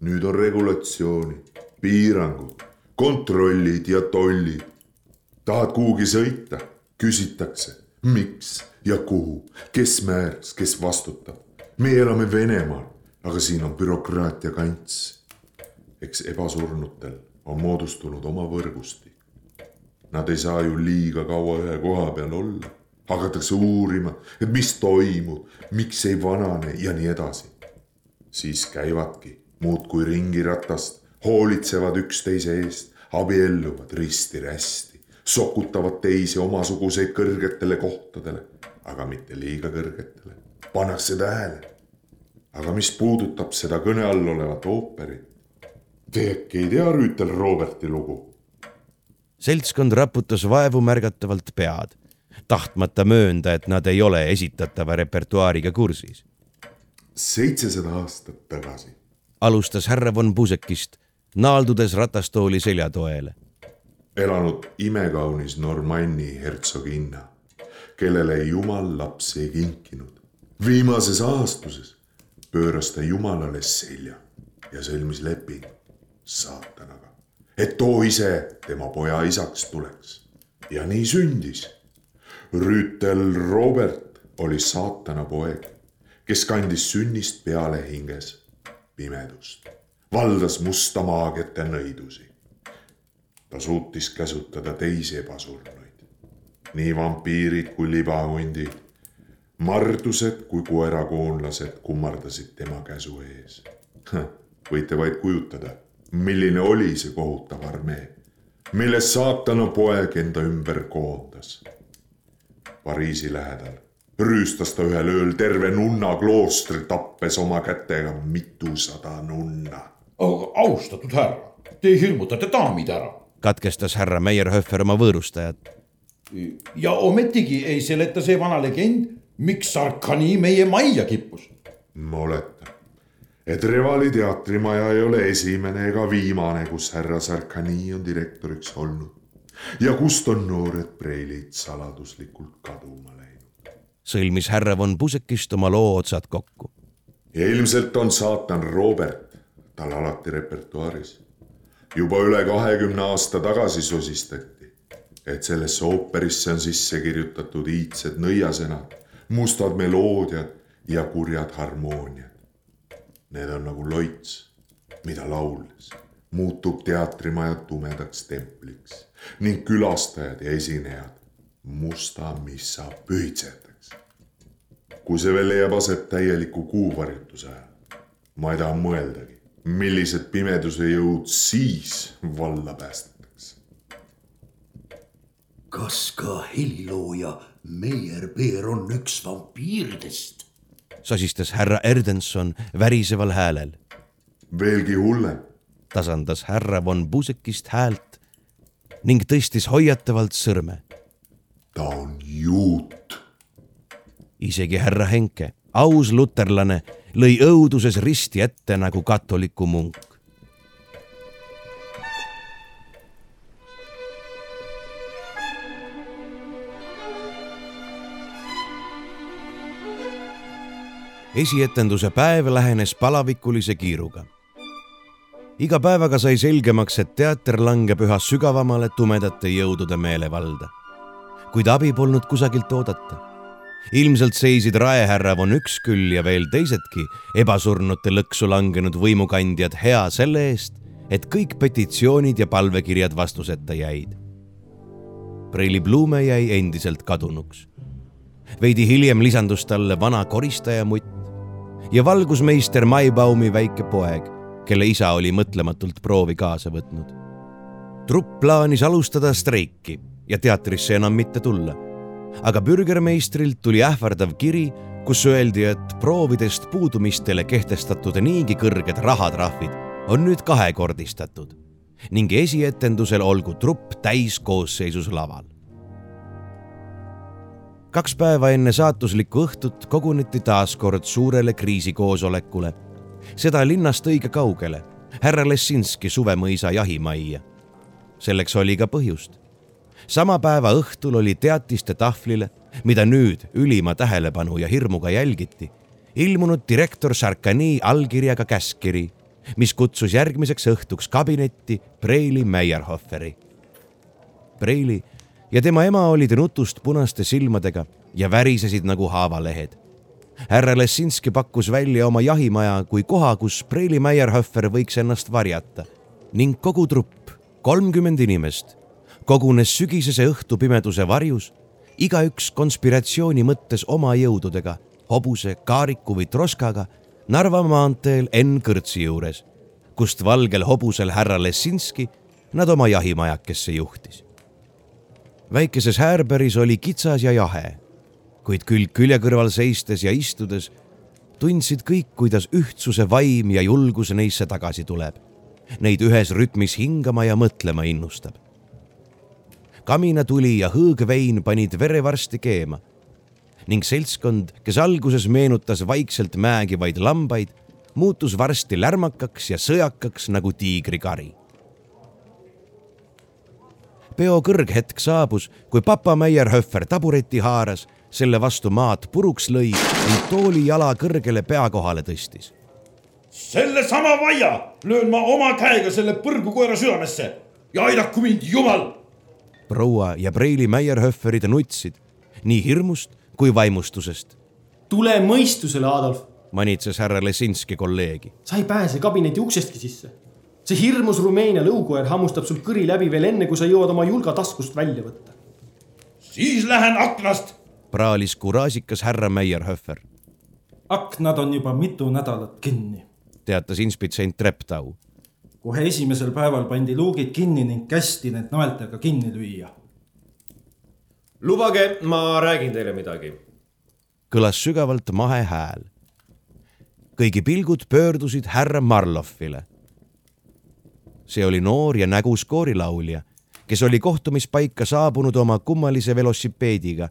nüüd on regulatsioonid, piirangud, kontrollid ja tollid. tahad kuhugi sõita, küsitakse, miks ja kuhu, kes määras, kes vastutab. meie elame Venemaal, aga siin on bürokraatia kants. eks ebasurnutel on moodustunud oma võrgustik. Nad ei saa ju liiga kaua ühe koha peal olla. hakatakse uurima, et mis toimub, miks ei vanane ja nii edasi. siis käivadki muudkui ringiratast, hoolitsevad üksteise eest, abielluvad risti-rästi, sokutavad teisi omasuguseid kõrgetele kohtadele, aga mitte liiga kõrgetele. pannakse tähele. aga mis puudutab seda kõne all olevat ooperit, Te äkki ei tea Rüütel Roberti lugu? Seltskond raputas vaevu märgatavalt pead, tahtmata möönda, et nad ei ole esitatava repertuaariga kursis. seitsesada aastat tagasi. alustas härra von Pusekist, naaldudes ratastooli seljatoele. elanud imekaunis Normanni hertsoginna, kellele jumal lapsi ei kinkinud. viimases aastuses pööras ta jumalale selja ja sõlmis lepingu saatanaga, et too ise tema poja isaks tuleks. ja nii sündis. Rüütel Robert oli saatana poeg, kes kandis sünnist peale hinges pimedust, valdas musta maagiate nõidusi. ta suutis käsutada teisi ebasurnuid, nii vampiirid kui libahundid, mardused kui koerakoonlased kummardasid tema käsu ees. võite vaid kujutada milline oli see kohutav armee, milles saatana poeg enda ümber koondas. Pariisi lähedal rüüstas ta ühel ööl terve nunna kloostri, tappes oma kätega mitusada nunna. austatud härra, te hirmutate daamid ära. katkestas härra Meierhöfer oma võõrustajat. ja ometigi ei seleta see vana legend, miks Sarkani meie majja kippus. ma oletan et Revali teatrimaja ei ole esimene ega viimane, kus härra Sarkani on direktoriks olnud ja kust on noored preilid saladuslikult kaduma läinud. sõlmis härra von Pusekist oma loo otsad kokku. ilmselt on saatan Robert tal alati repertuaaris. juba üle kahekümne aasta tagasi sosistati, et sellesse ooperisse on sisse kirjutatud iidsed nõiasõnad, mustad meloodiad ja kurjad harmooniad. Need on nagu loits, mida lauldes muutub teatrimaja tumedaks templiks ning külastajad ja esinejad musta missa pühitsetakse. kui see veel leiab aset täieliku kuuvarjutuse ajal, ma ei taha mõeldagi, millised pimeduse jõud siis valla päästetakse. kas ka helilooja Meier Peer on üks vampiiridest? Sosistas härra Erdenson väriseval häälel. veelgi hullem. tasandas härra von Pusekist häält ning tõstis hoiatavalt sõrme. ta on juut. isegi härra Henke, aus luterlane, lõi õuduses risti ette nagu katoliku munk. Esietenduse päev lähenes palavikulise kiiruga. iga päevaga sai selgemaks, et teater langeb üha sügavamale tumedate jõudude meelevalda. kuid abi polnud kusagilt oodata. ilmselt seisid raehärra von Üksküll ja veel teisedki ebasurnute lõksu langenud võimukandjad hea selle eest, et kõik petitsioonid ja palvekirjad vastuseta jäid. Preili Blume jäi endiselt kadunuks. veidi hiljem lisandus talle vana koristajamutt ja valgusmeister Maibaumi väike poeg, kelle isa oli mõtlematult proovi kaasa võtnud. trupp plaanis alustada streiki ja teatrisse enam mitte tulla. aga bürgermeistrilt tuli ähvardav kiri, kus öeldi, et proovidest puudumistele kehtestatud niigi kõrged rahatrahvid on nüüd kahekordistatud ning esietendusel olgu trupp täiskoosseisus laval. Kaks päeva enne saatuslikku õhtut koguneti taas kord suurele kriisikoosolekule, seda linnast õige kaugele, härra Lessinski suvemõisa jahimajja. selleks oli ka põhjust. sama päeva õhtul oli teatiste tahvlile, mida nüüd ülima tähelepanu ja hirmuga jälgiti, ilmunud direktor Sarkani allkirjaga käskkiri mis kutsus järgmiseks õhtuks kabinetti Preili Meyerhoferi. Preili ja tema ema olid nutust punaste silmadega ja värisesid nagu haavalehed. härra Lessinski pakkus välja oma jahimaja kui koha, kus Preili Meyerhofer võiks ennast varjata ning kogu trupp, kolmkümmend inimest, kogunes sügisese õhtupimeduse varjus, igaüks konspiratsiooni mõttes oma jõududega, hobuse, kaariku või troskaga Narva maanteel Enn Kõrtsi juures, kust valgel hobusel härra Lessinski nad oma jahimajakesse juhtis. Väikeses Häärberis oli kitsas ja jahe, kuid külg külje kõrval seistes ja istudes tundsid kõik, kuidas ühtsuse vaim ja julgus neisse tagasi tuleb. Neid ühes rütmis hingama ja mõtlema innustab. kaminatuli ja hõõgvein panid vere varsti keema ning seltskond, kes alguses meenutas vaikselt määgivaid lambaid, muutus varsti lärmakaks ja sõjakaks nagu tiigrikari. Peo kõrghetk saabus, kui papa Meierhöfer tabureti haaras, selle vastu maad puruks lõi ning tooli jala kõrgele pea kohale tõstis. sellesama vaia löön ma oma käega selle põrgukoera südamesse ja aidaku mind jumal. proua ja Preili Meierhöferid nutsid nii hirmust kui vaimustusest. tule mõistusele, Adolf. manitses härra Lesinski kolleegi. sa ei pääse kabineti uksestki sisse. See hirmus Rumeenia lõukoer hammustab sul kõri läbi veel enne, kui sa jõuad oma julga taskust välja võtta. siis lähen aknast. praalis kuraasikas härra Meierhöfer. aknad on juba mitu nädalat kinni. teatas inspitsent Treptau. kohe esimesel päeval pandi luugid kinni ning kästi need naeltega kinni lüüa lubage, ma räägin teile midagi. kõlas sügavalt mahe hääl. kõigi pilgud pöördusid härra Marloffile. See oli noor ja nägus koorilaulja, kes oli kohtumispaika saabunud oma kummalise velosipeediga,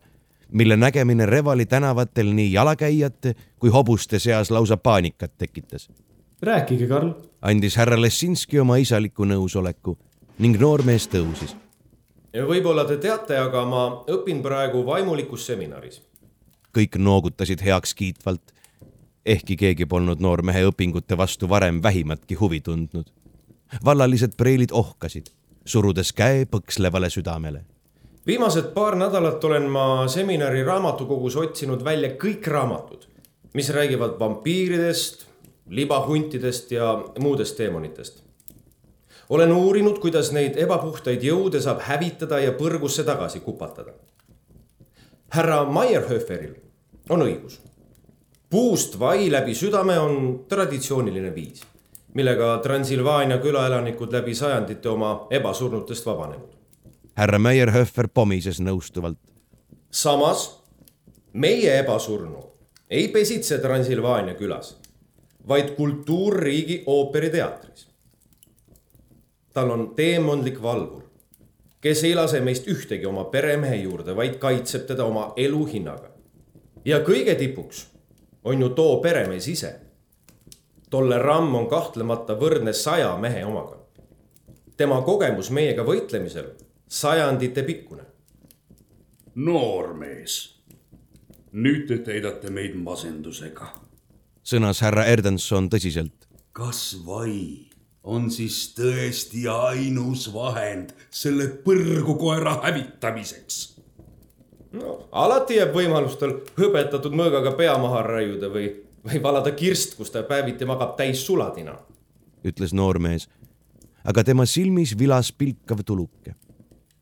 mille nägemine Revali tänavatel nii jalakäijate kui hobuste seas lausa paanikat tekitas. rääkige, Karl. andis härra Lessinski oma isaliku nõusoleku ning noormees tõusis võib-olla te teate, aga ma õpin praegu vaimulikus seminaris. kõik noogutasid heakskiitvalt, ehkki keegi polnud noormehe õpingute vastu varem vähimatki huvi tundnud. Vallalised preilid ohkasid, surudes käe põkslevale südamele. viimased paar nädalat olen ma seminari raamatukogus otsinud välja kõik raamatud, mis räägivad vampiiridest, libahuntidest ja muudest teemonitest olen uurinud, kuidas neid ebapuhtaid jõude saab hävitada ja põrgusse tagasi kupatada. härra Meierhöferil on õigus. puust vai läbi südame on traditsiooniline viis, millega Transilvaania külaelanikud läbi sajandite oma ebasurnutest vabanenud. härra Meierhöfer pomises nõustuvalt. samas meie ebasurnu ei pesitse Transilvaania külas, vaid kultuurriigi ooperiteatris tal on teemondlik valvur, kes ei lase meist ühtegi oma peremehe juurde, vaid kaitseb teda oma elu hinnaga. ja kõige tipuks on ju too peremees ise. Tolle ramm on kahtlemata võrdne saja mehe omaga. tema kogemus meiega võitlemisel sajandite pikkune. noormees, nüüd te täidate meid masendusega. sõnas härra Erdenson tõsiselt. kas vai on siis tõesti ainus vahend selle põrgukoera hävitamiseks? no alati jääb võimalus tal hõbetatud mõõgaga pea maha raiuda või, või valada kirst, kus ta päeviti magab täis sulatina. ütles noormees, aga tema silmis vilas pilkav tuluke.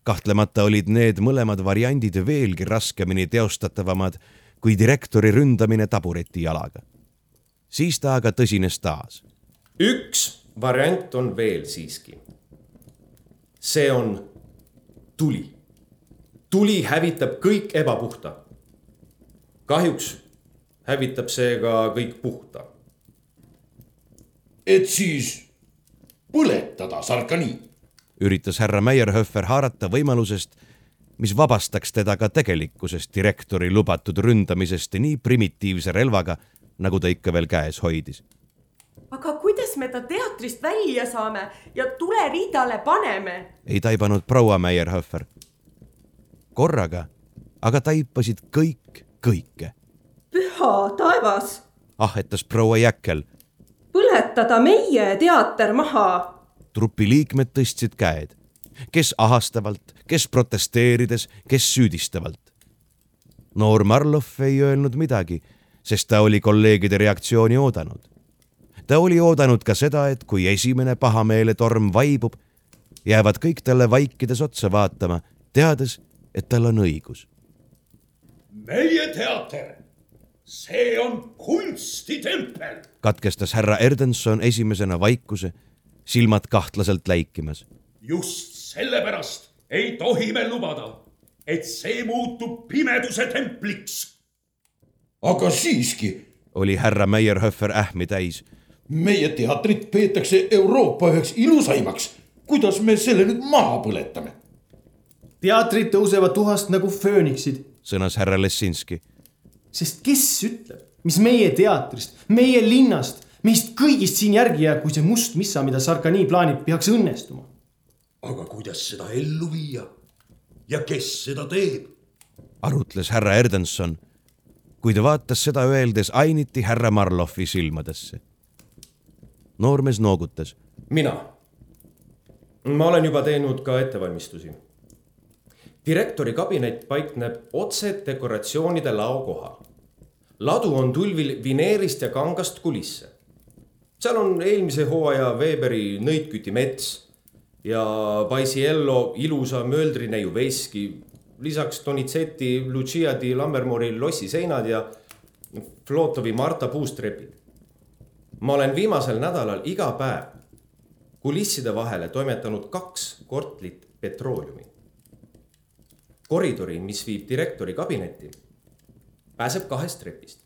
kahtlemata olid need mõlemad variandid veelgi raskemini teostatavamad kui direktori ründamine tabureti jalaga. siis ta aga tõsines taas. üks variant on veel siiski. see on tuli tuli hävitab kõik ebapuhta. kahjuks hävitab see ka kõik puhta. et siis põletada Sarkani. üritas härra Meyerhöfer haarata võimalusest, mis vabastaks teda ka tegelikkusest direktori lubatud ründamisest nii primitiivse relvaga, nagu ta ikka veel käes hoidis. aga kuidas me ta teatrist välja saame ja tuleriidale paneme? ei taibanud proua Meyerhöfer korraga aga taipasid kõik kõike. Püha taevas! ahhetas proua Jäkkel. põletada meie teater maha. trupi liikmed tõstsid käed, kes ahastavalt, kes protesteerides, kes süüdistavalt. noor Marlov ei öelnud midagi, sest ta oli kolleegide reaktsiooni oodanud. ta oli oodanud ka seda, et kui esimene pahameeletorm vaibub, jäävad kõik talle vaikides otsa vaatama, teades, et tal on õigus. meie teater, see on kunstitempel. katkestas härra Erdenson esimesena vaikuse, silmad kahtlaselt läikimas. just sellepärast ei tohi me lubada, et see muutub pimeduse templiks. aga siiski. oli härra Meyerhöfer ähmi täis. meie teatrit peetakse Euroopa üheks ilusaimaks. kuidas me selle nüüd maha põletame? teatrid tõusevad tuhast nagu fööniksid. sõnas härra Lessinski. Sest kes ütleb, mis meie teatrist, meie linnast, meist kõigist siin järgi jääb, kui see must missa, mida Sarkani plaanib, peaks õnnestuma. aga kuidas seda ellu viia? ja kes seda teeb? arutles härra Erdenson. kui ta vaatas seda öeldes ainiti härra Marlovi silmadesse. noormees noogutas. mina. ma olen juba teinud ka ettevalmistusi direktori kabinet paikneb otse dekoratsioonide lao kohal. ladu on tulvil vineerist ja kangast kulisse. seal on eelmise hooaja Weberi Nõitküti mets ja Paisiello ilusa mööldrineiu veski. lisaks Donizetti Lucia di Lammermoori lossiseinad ja Flotovi Marta puustrepid. ma olen viimasel nädalal iga päev kulisside vahele toimetanud kaks kortlit petrooleumi koridori, mis viib direktori kabinetti, pääseb kahest trepist.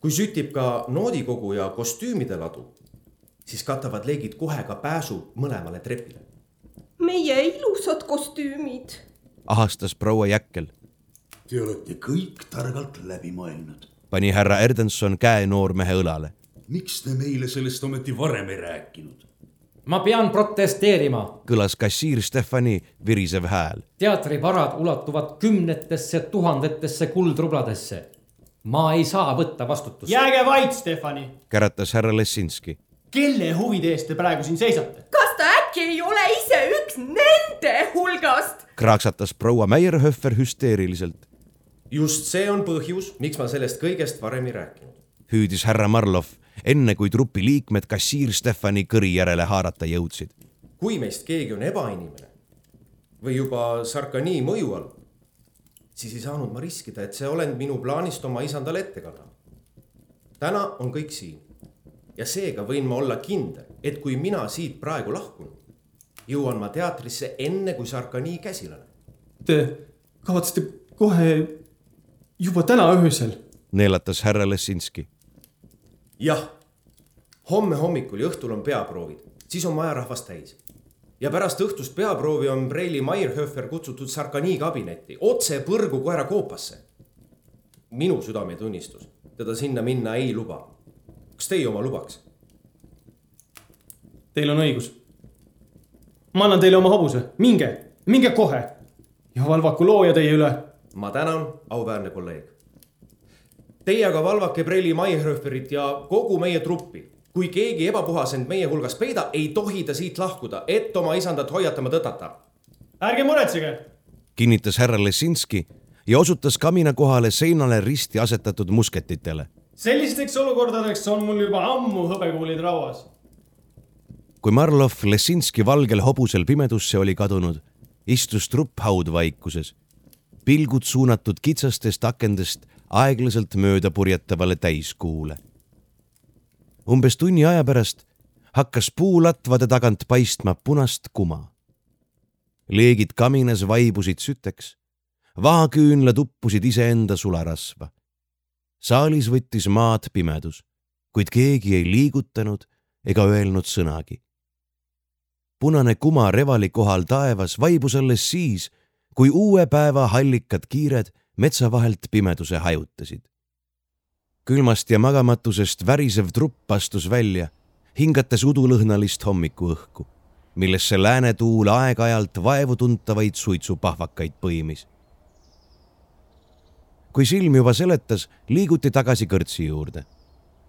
kui sütib ka noodikogu ja kostüümide ladu, siis katavad leegid kohe ka pääsu mõlemale trepile. meie ilusad kostüümid. ahastas proua Jäkkel. Te olete kõik targalt läbi mõelnud. pani härra Erdenson käe noormehe õlale. miks te meile sellest ometi varem ei rääkinud? Ma pean protesteerima. kõlas kassiir Stefani virisev hääl. teatrivarad ulatuvad kümnetesse tuhandetesse kuldrubladesse. ma ei saa võtta vastutust. jääge vait, Stefani. käratas härra Lessinski. kelle huvide eest te praegu siin seisate? kas ta äkki ei ole ise üks nende hulgast? kraaksatas proua Meyerhöfer hüsteeriliselt. just see on põhjus, miks ma sellest kõigest varem ei rääkinud. hüüdis härra Marlov enne kui trupi liikmed kassiir Stefani kõri järele haarata jõudsid. kui meist keegi on ebainimene või juba Sarkani mõju all, siis ei saanud ma riskida, et see olend minu plaanist oma isandale ette kannab. täna on kõik siin ja seega võin ma olla kindel, et kui mina siit praegu lahkun, jõuan ma teatrisse enne, kui Sarkani käsil on. Te kavatsete kohe juba täna öösel? neelatas härra Lessinski jah, homme hommikul ja õhtul on peaproovid, siis on majarahvas täis. ja pärast õhtust peaproovi on Preili Meierhöfer kutsutud Sarkani kabinetti otse põrgu koera koopasse. minu südametunnistus teda sinna minna ei luba. kas teie oma lubaks? Teil on õigus. ma annan teile oma hobuse, minge, minge kohe ja valvaku looja teie üle. ma tänan, auväärne kolleeg. Teie aga valvake Preili Maierhöferit ja kogu meie truppi. kui keegi ebapuhas end meie hulgast peida, ei tohi ta siit lahkuda, et oma isandat hoiatama tõtata. ärge muretsege. kinnitas härra Lesinski ja osutas kamina kohale seinale risti asetatud musketitele. sellisteks olukordadeks on mul juba ammu hõbekuulid rauas. kui Marlov Lesinski valgel hobusel pimedusse oli kadunud, istus trupp haudvaikuses, pilgud suunatud kitsastest akendest aeglaselt mööda purjetavale täiskuule. umbes tunni aja pärast hakkas puulatvade tagant paistma punast kuma. leegid kaminas vaibusid süteks, vahaküünlad uppusid iseenda sularasva. saalis võttis maad pimedus, kuid keegi ei liigutanud ega öelnud sõnagi. punane kuma revali kohal taevas vaibus alles siis, kui uue päeva hallikad kiired metsa vahelt pimeduse hajutasid. külmast ja magamatusest värisev trupp astus välja, hingates udulõhnalist hommikuõhku, millesse lääne tuul aeg-ajalt vaevutuntavaid suitsupahvakaid põimis. kui silm juba seletas, liiguti tagasi kõrtsi juurde.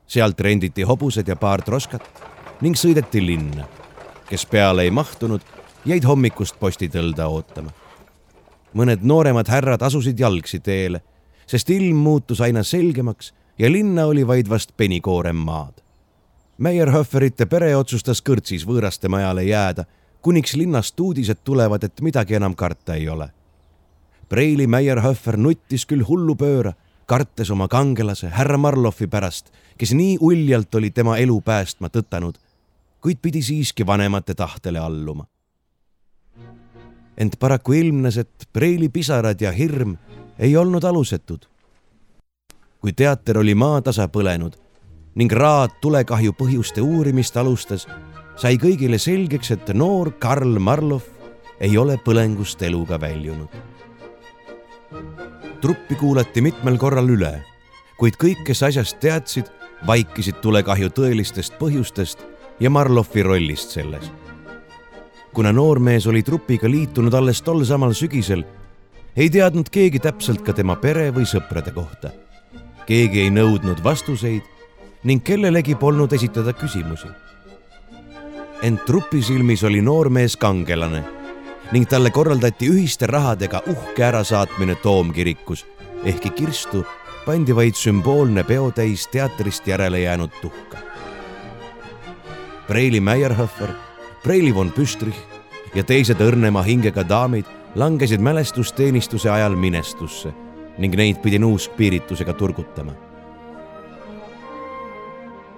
sealt renditi hobused ja paar troskat ning sõideti linna. kes peale ei mahtunud, jäid hommikust postitõlda ootama mõned nooremad härrad asusid jalgsi teele, sest ilm muutus aina selgemaks ja linna oli vaid vast penikoorem maad. Meyerhöferite pere otsustas kõrtsis võõraste majale jääda, kuniks linnast uudised tulevad, et midagi enam karta ei ole. Preili Meyerhöfer nuttis küll hullupööra, kartes oma kangelase härra Marlofi pärast, kes nii uljalt oli tema elu päästma tõtanud, kuid pidi siiski vanemate tahtele alluma ent paraku ilmnes, et preili pisarad ja hirm ei olnud alusetud. kui teater oli maatasa põlenud ning Raad tulekahju põhjuste uurimist alustas, sai kõigile selgeks, et noor Karl Marlov ei ole põlengust eluga väljunud. truppi kuulati mitmel korral üle, kuid kõik, kes asjast teadsid, vaikisid tulekahju tõelistest põhjustest ja Marlovi rollist selles kuna noormees oli trupiga liitunud alles tol samal sügisel, ei teadnud keegi täpselt ka tema pere või sõprade kohta. keegi ei nõudnud vastuseid ning kellelegi polnud esitada küsimusi. ent trupi silmis oli noormees kangelane ning talle korraldati ühiste rahadega uhke ärasaatmine toomkirikus, ehkki kirstu pandi vaid sümboolne peotäis teatrist järele jäänud tuhka. Preili Meyerhofer Preili von Püstrich ja teised õrnema hingega daamid langesid mälestusteenistuse ajal minestusse ning neid pidi nuuskpiiritusega turgutama.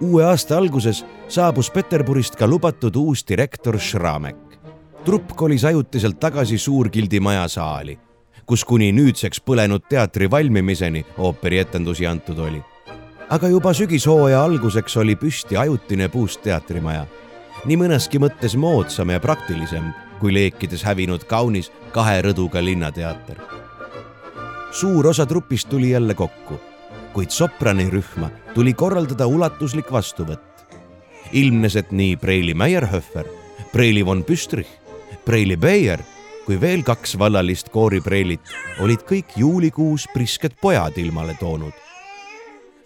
uue aasta alguses saabus Peterburist ka lubatud uus direktor Šramek. trupp kolis ajutiselt tagasi Suurgildi maja saali, kus kuni nüüdseks põlenud teatri valmimiseni ooperietendusi antud oli. aga juba sügishooaja alguseks oli püsti ajutine puust teatrimaja nii mõneski mõttes moodsam ja praktilisem kui leekides hävinud kaunis kahe rõduga linnateater. suur osa trupist tuli jälle kokku, kuid sopranirühma tuli korraldada ulatuslik vastuvõtt. ilmnes, et nii Preili Meyerhöfer, Preili von Püstrich, Preili Beier kui veel kaks vallalist kooripreilit olid kõik juulikuus prisked pojad ilmale toonud.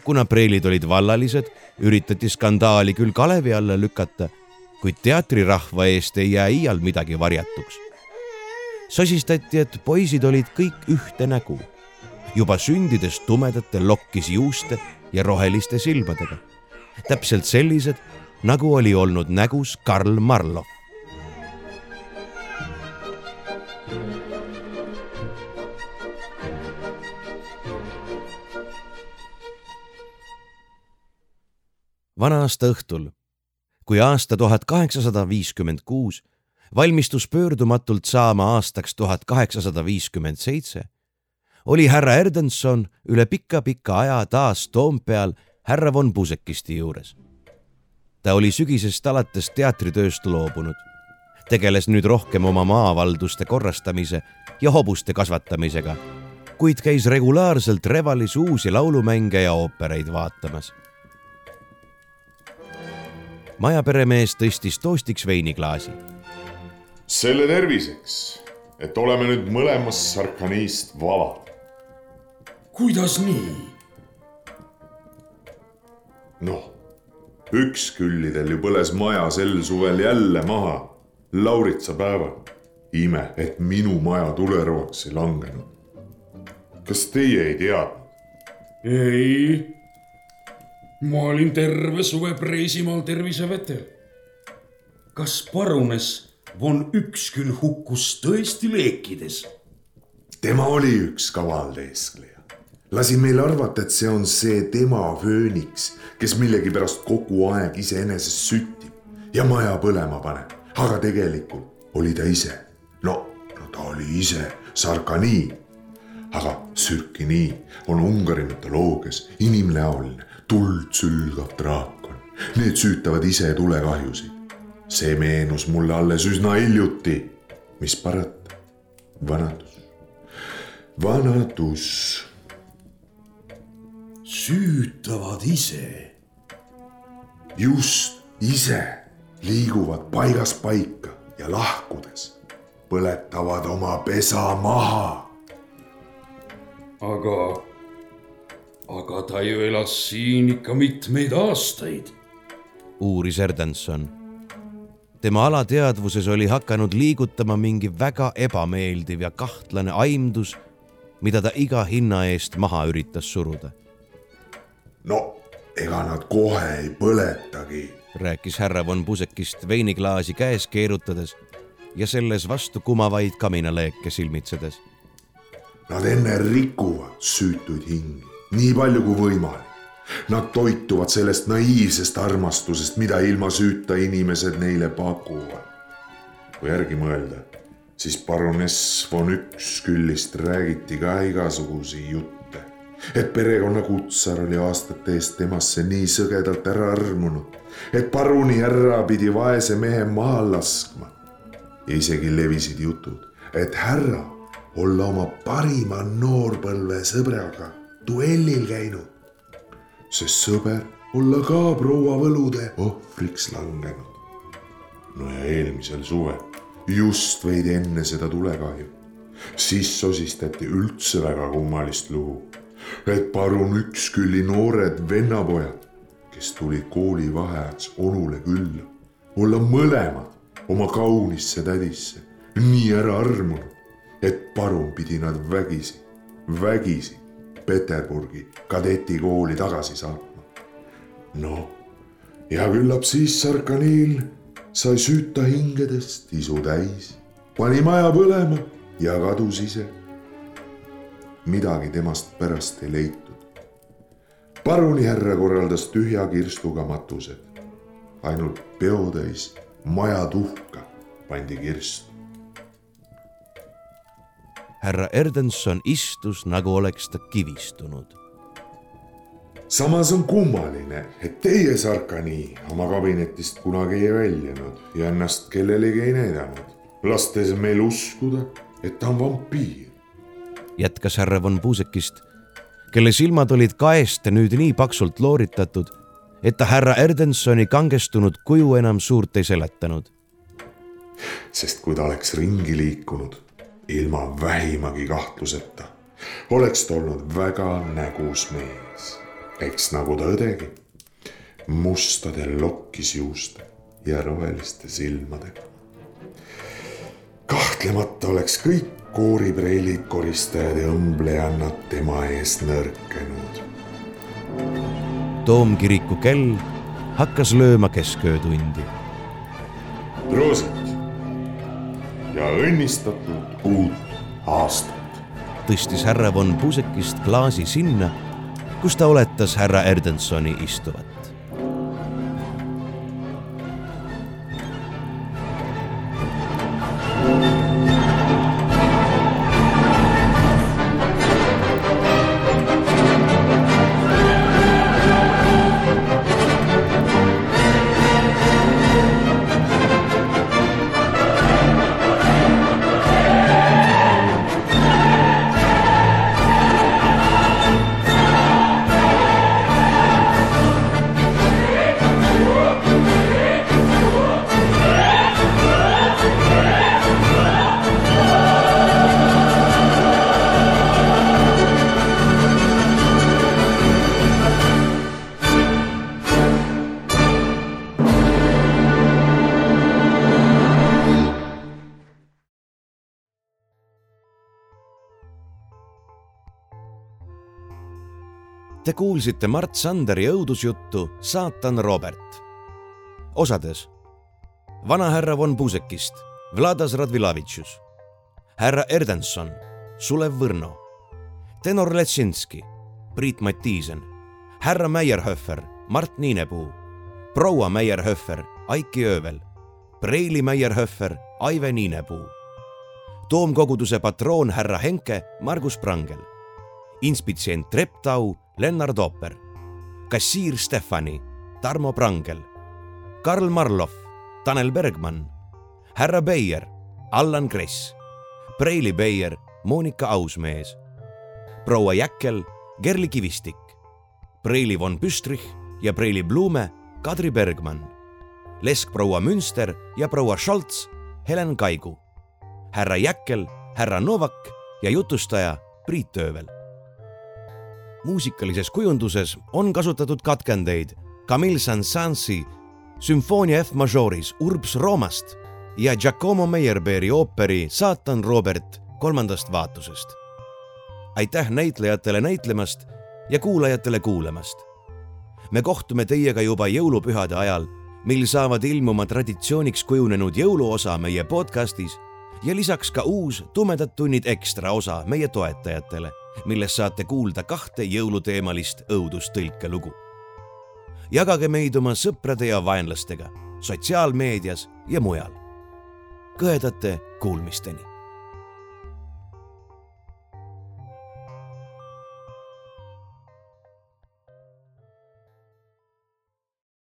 kuna preilid olid vallalised, üritati skandaali küll kalevi alla lükata kuid teatrirahva eest ei jää iial midagi varjatuks. sosistati, et poisid olid kõik ühte nägu, juba sündides tumedate lokkis juuste ja roheliste silmadega. täpselt sellised, nagu oli olnud nägus Karl Marlov. vana aasta õhtul kui aasta tuhat kaheksasada viiskümmend kuus valmistus pöördumatult saama aastaks tuhat kaheksasada viiskümmend seitse, oli härra Erdenson üle pika-pika aja taas Toompeal härra von Pusekisti juures. ta oli sügisest alates teatritööst loobunud, tegeles nüüd rohkem oma maavalduste korrastamise ja hobuste kasvatamisega, kuid käis regulaarselt Revalis uusi laulumänge ja oopereid vaatamas majaperemees tõstis toostiks veiniklaasi. selle terviseks, et oleme nüüd mõlemast sarkaniist vabad. kuidas nii? noh, üksküllidel ju põles maja sel suvel jälle maha, lauritsa päeval. ime, et minu maja tuleroaks ei langenud. kas teie ei teadnud? ei. Ma olin terve suve Preisimaal tervisevetel. kas parunes von Üksküll hukkus tõesti leekides? tema oli üks kaval teeskleja. lasi meil arvata, et see on see tema fööniks, kes millegipärast kogu aeg iseenesest süttib ja maja põlema paneb, aga tegelikult oli ta ise. no, no ta oli ise Sarkanii. aga Sürkini on Ungari mütoloogias inimnäoline tuld sülgav draakon. Need süütavad ise tulekahjusid. see meenus mulle alles üsna hiljuti. mis parata, vanadus vanadus. süütavad ise. just, ise liiguvad paigast paika ja lahkudes põletavad oma pesa maha. aga, aga ta ju elas siin ikka mitmeid aastaid. uuris Erdenson tema alateadvuses oli hakanud liigutama mingi väga ebameeldiv ja kahtlane aimdus mida ta iga hinna eest maha üritas suruda. no ega nad kohe ei põletagi, rääkis härra von Pusekist veiniklaasi käes keerutades ja selles vastu kumavaid kaminaleeke silmitsedes. Nad enne rikuvad süütuid hingi, nii palju kui võimalik. Nad toituvad sellest naiivsest armastusest, mida ilma süüta inimesed neile pakuvad. kui järgi mõelda siis paruness von Üksküllist räägiti ka igasuguseid jutte. et perekonna kutsar oli aastate eest temasse nii sõgedalt ära armunud, et paruni härra pidi vaese mehe maha laskma. ja isegi levisid jutud, et härra olla oma parima noorpõlve sõbraga duellil käinud. sest sõber olla ka proua võlude ohvriks langenud. no ja eelmisel suvel just veidi enne seda tulekahju. siis sosistati üldse väga kummalist lugu, et parun Ükskülli noored vennapojad, kes tulid koolivaheajaks onule külla, olla mõlemad oma kaunisse tädisse nii ära armunud, et parun pidi nad vägisi, vägisi Peterburgi kadetikooli tagasi saatma. noh, ja küllap siis Sarkanil sai süüta hingedest isu täis, pani maja põlema ja kadus ise. midagi temast pärast ei leitud. parunihärra korraldas tühja kirstuga matused. ainult peotäis maja tuhka pandi kirstu. Härra Erdenson istus, nagu oleks ta kivistunud samas on kummaline, et teie, Sarkani, oma kabinetist kunagi ei väljunud ja ennast kellelegi ei näidanud, lastes meil uskuda, et ta on vampiir. jätkas härra von Puusekist, kelle silmad olid kaest nüüd nii paksult looritatud, et ta härra Erdensoni kangestunud kuju enam suurt ei seletanud. sest kui ta oleks ringi liikunud ilma vähimagi kahtluseta, oleks ta olnud väga nägus mees eks nagu ta õdegi, mustade lokkisjuuste ja roheliste silmadega. kahtlemata oleks kõik kooripreilid, koristajad ja õmblejannad tema eest nõrkenud. toomkiriku kell hakkas lööma kesköötundi. roosit ja õnnistatud uut aastat. tõstis härra von Pusekist klaasi sinna kus ta oletas härra Erdensoni istuvat. Te kuulsite Mart Sanderi õudusjuttu Saatan Robert. osades. Vanahärra von Puusekist Vladas Radvilavitšus, härra Erdenson, Sulev Võrno, tenor Letšinski, Priit Mattiisen, härra Meierhöfer, Mart Niinepuu, proua Meierhöfer, Aiki Öövel, Preili Meierhöfer, Aive Niinepuu, toomkoguduse patroon härra Henke, Margus Prangel, inspitsient Treptau, Lennart Ooper, kassiir Stefani, Tarmo Prangel, Karl Marlov, Tanel Bergmann, härra Beier, Allan Kress, Preili Beier, Monika Ausmees, proua Jäkkel, Gerli Kivistik, Preili von Püstrich ja Preili Blume, Kadri Bergmann, leskproua Münster ja proua Scholz, Helen Kaigu, härra Jäkkel, härra Novak ja jutustaja Priit Öövel. Muusikalises kujunduses on kasutatud katkendeid Camille Saint-Saensi sümfoonia F-majooris Urbs Roomast ja Giacomo Meyerbeeri ooperi Saatan Robert kolmandast vaatusest. aitäh näitlejatele näitlemast ja kuulajatele kuulamast. me kohtume teiega juba jõulupühade ajal, mil saavad ilmuma traditsiooniks kujunenud jõuluosa meie podcastis ja lisaks ka uus Tumedad tunnid ekstra osa meie toetajatele, milles saate kuulda kahte jõuluteemalist õudustõlkelugu. jagage meid oma sõprade ja vaenlastega sotsiaalmeedias ja mujal. kõhedate kuulmisteni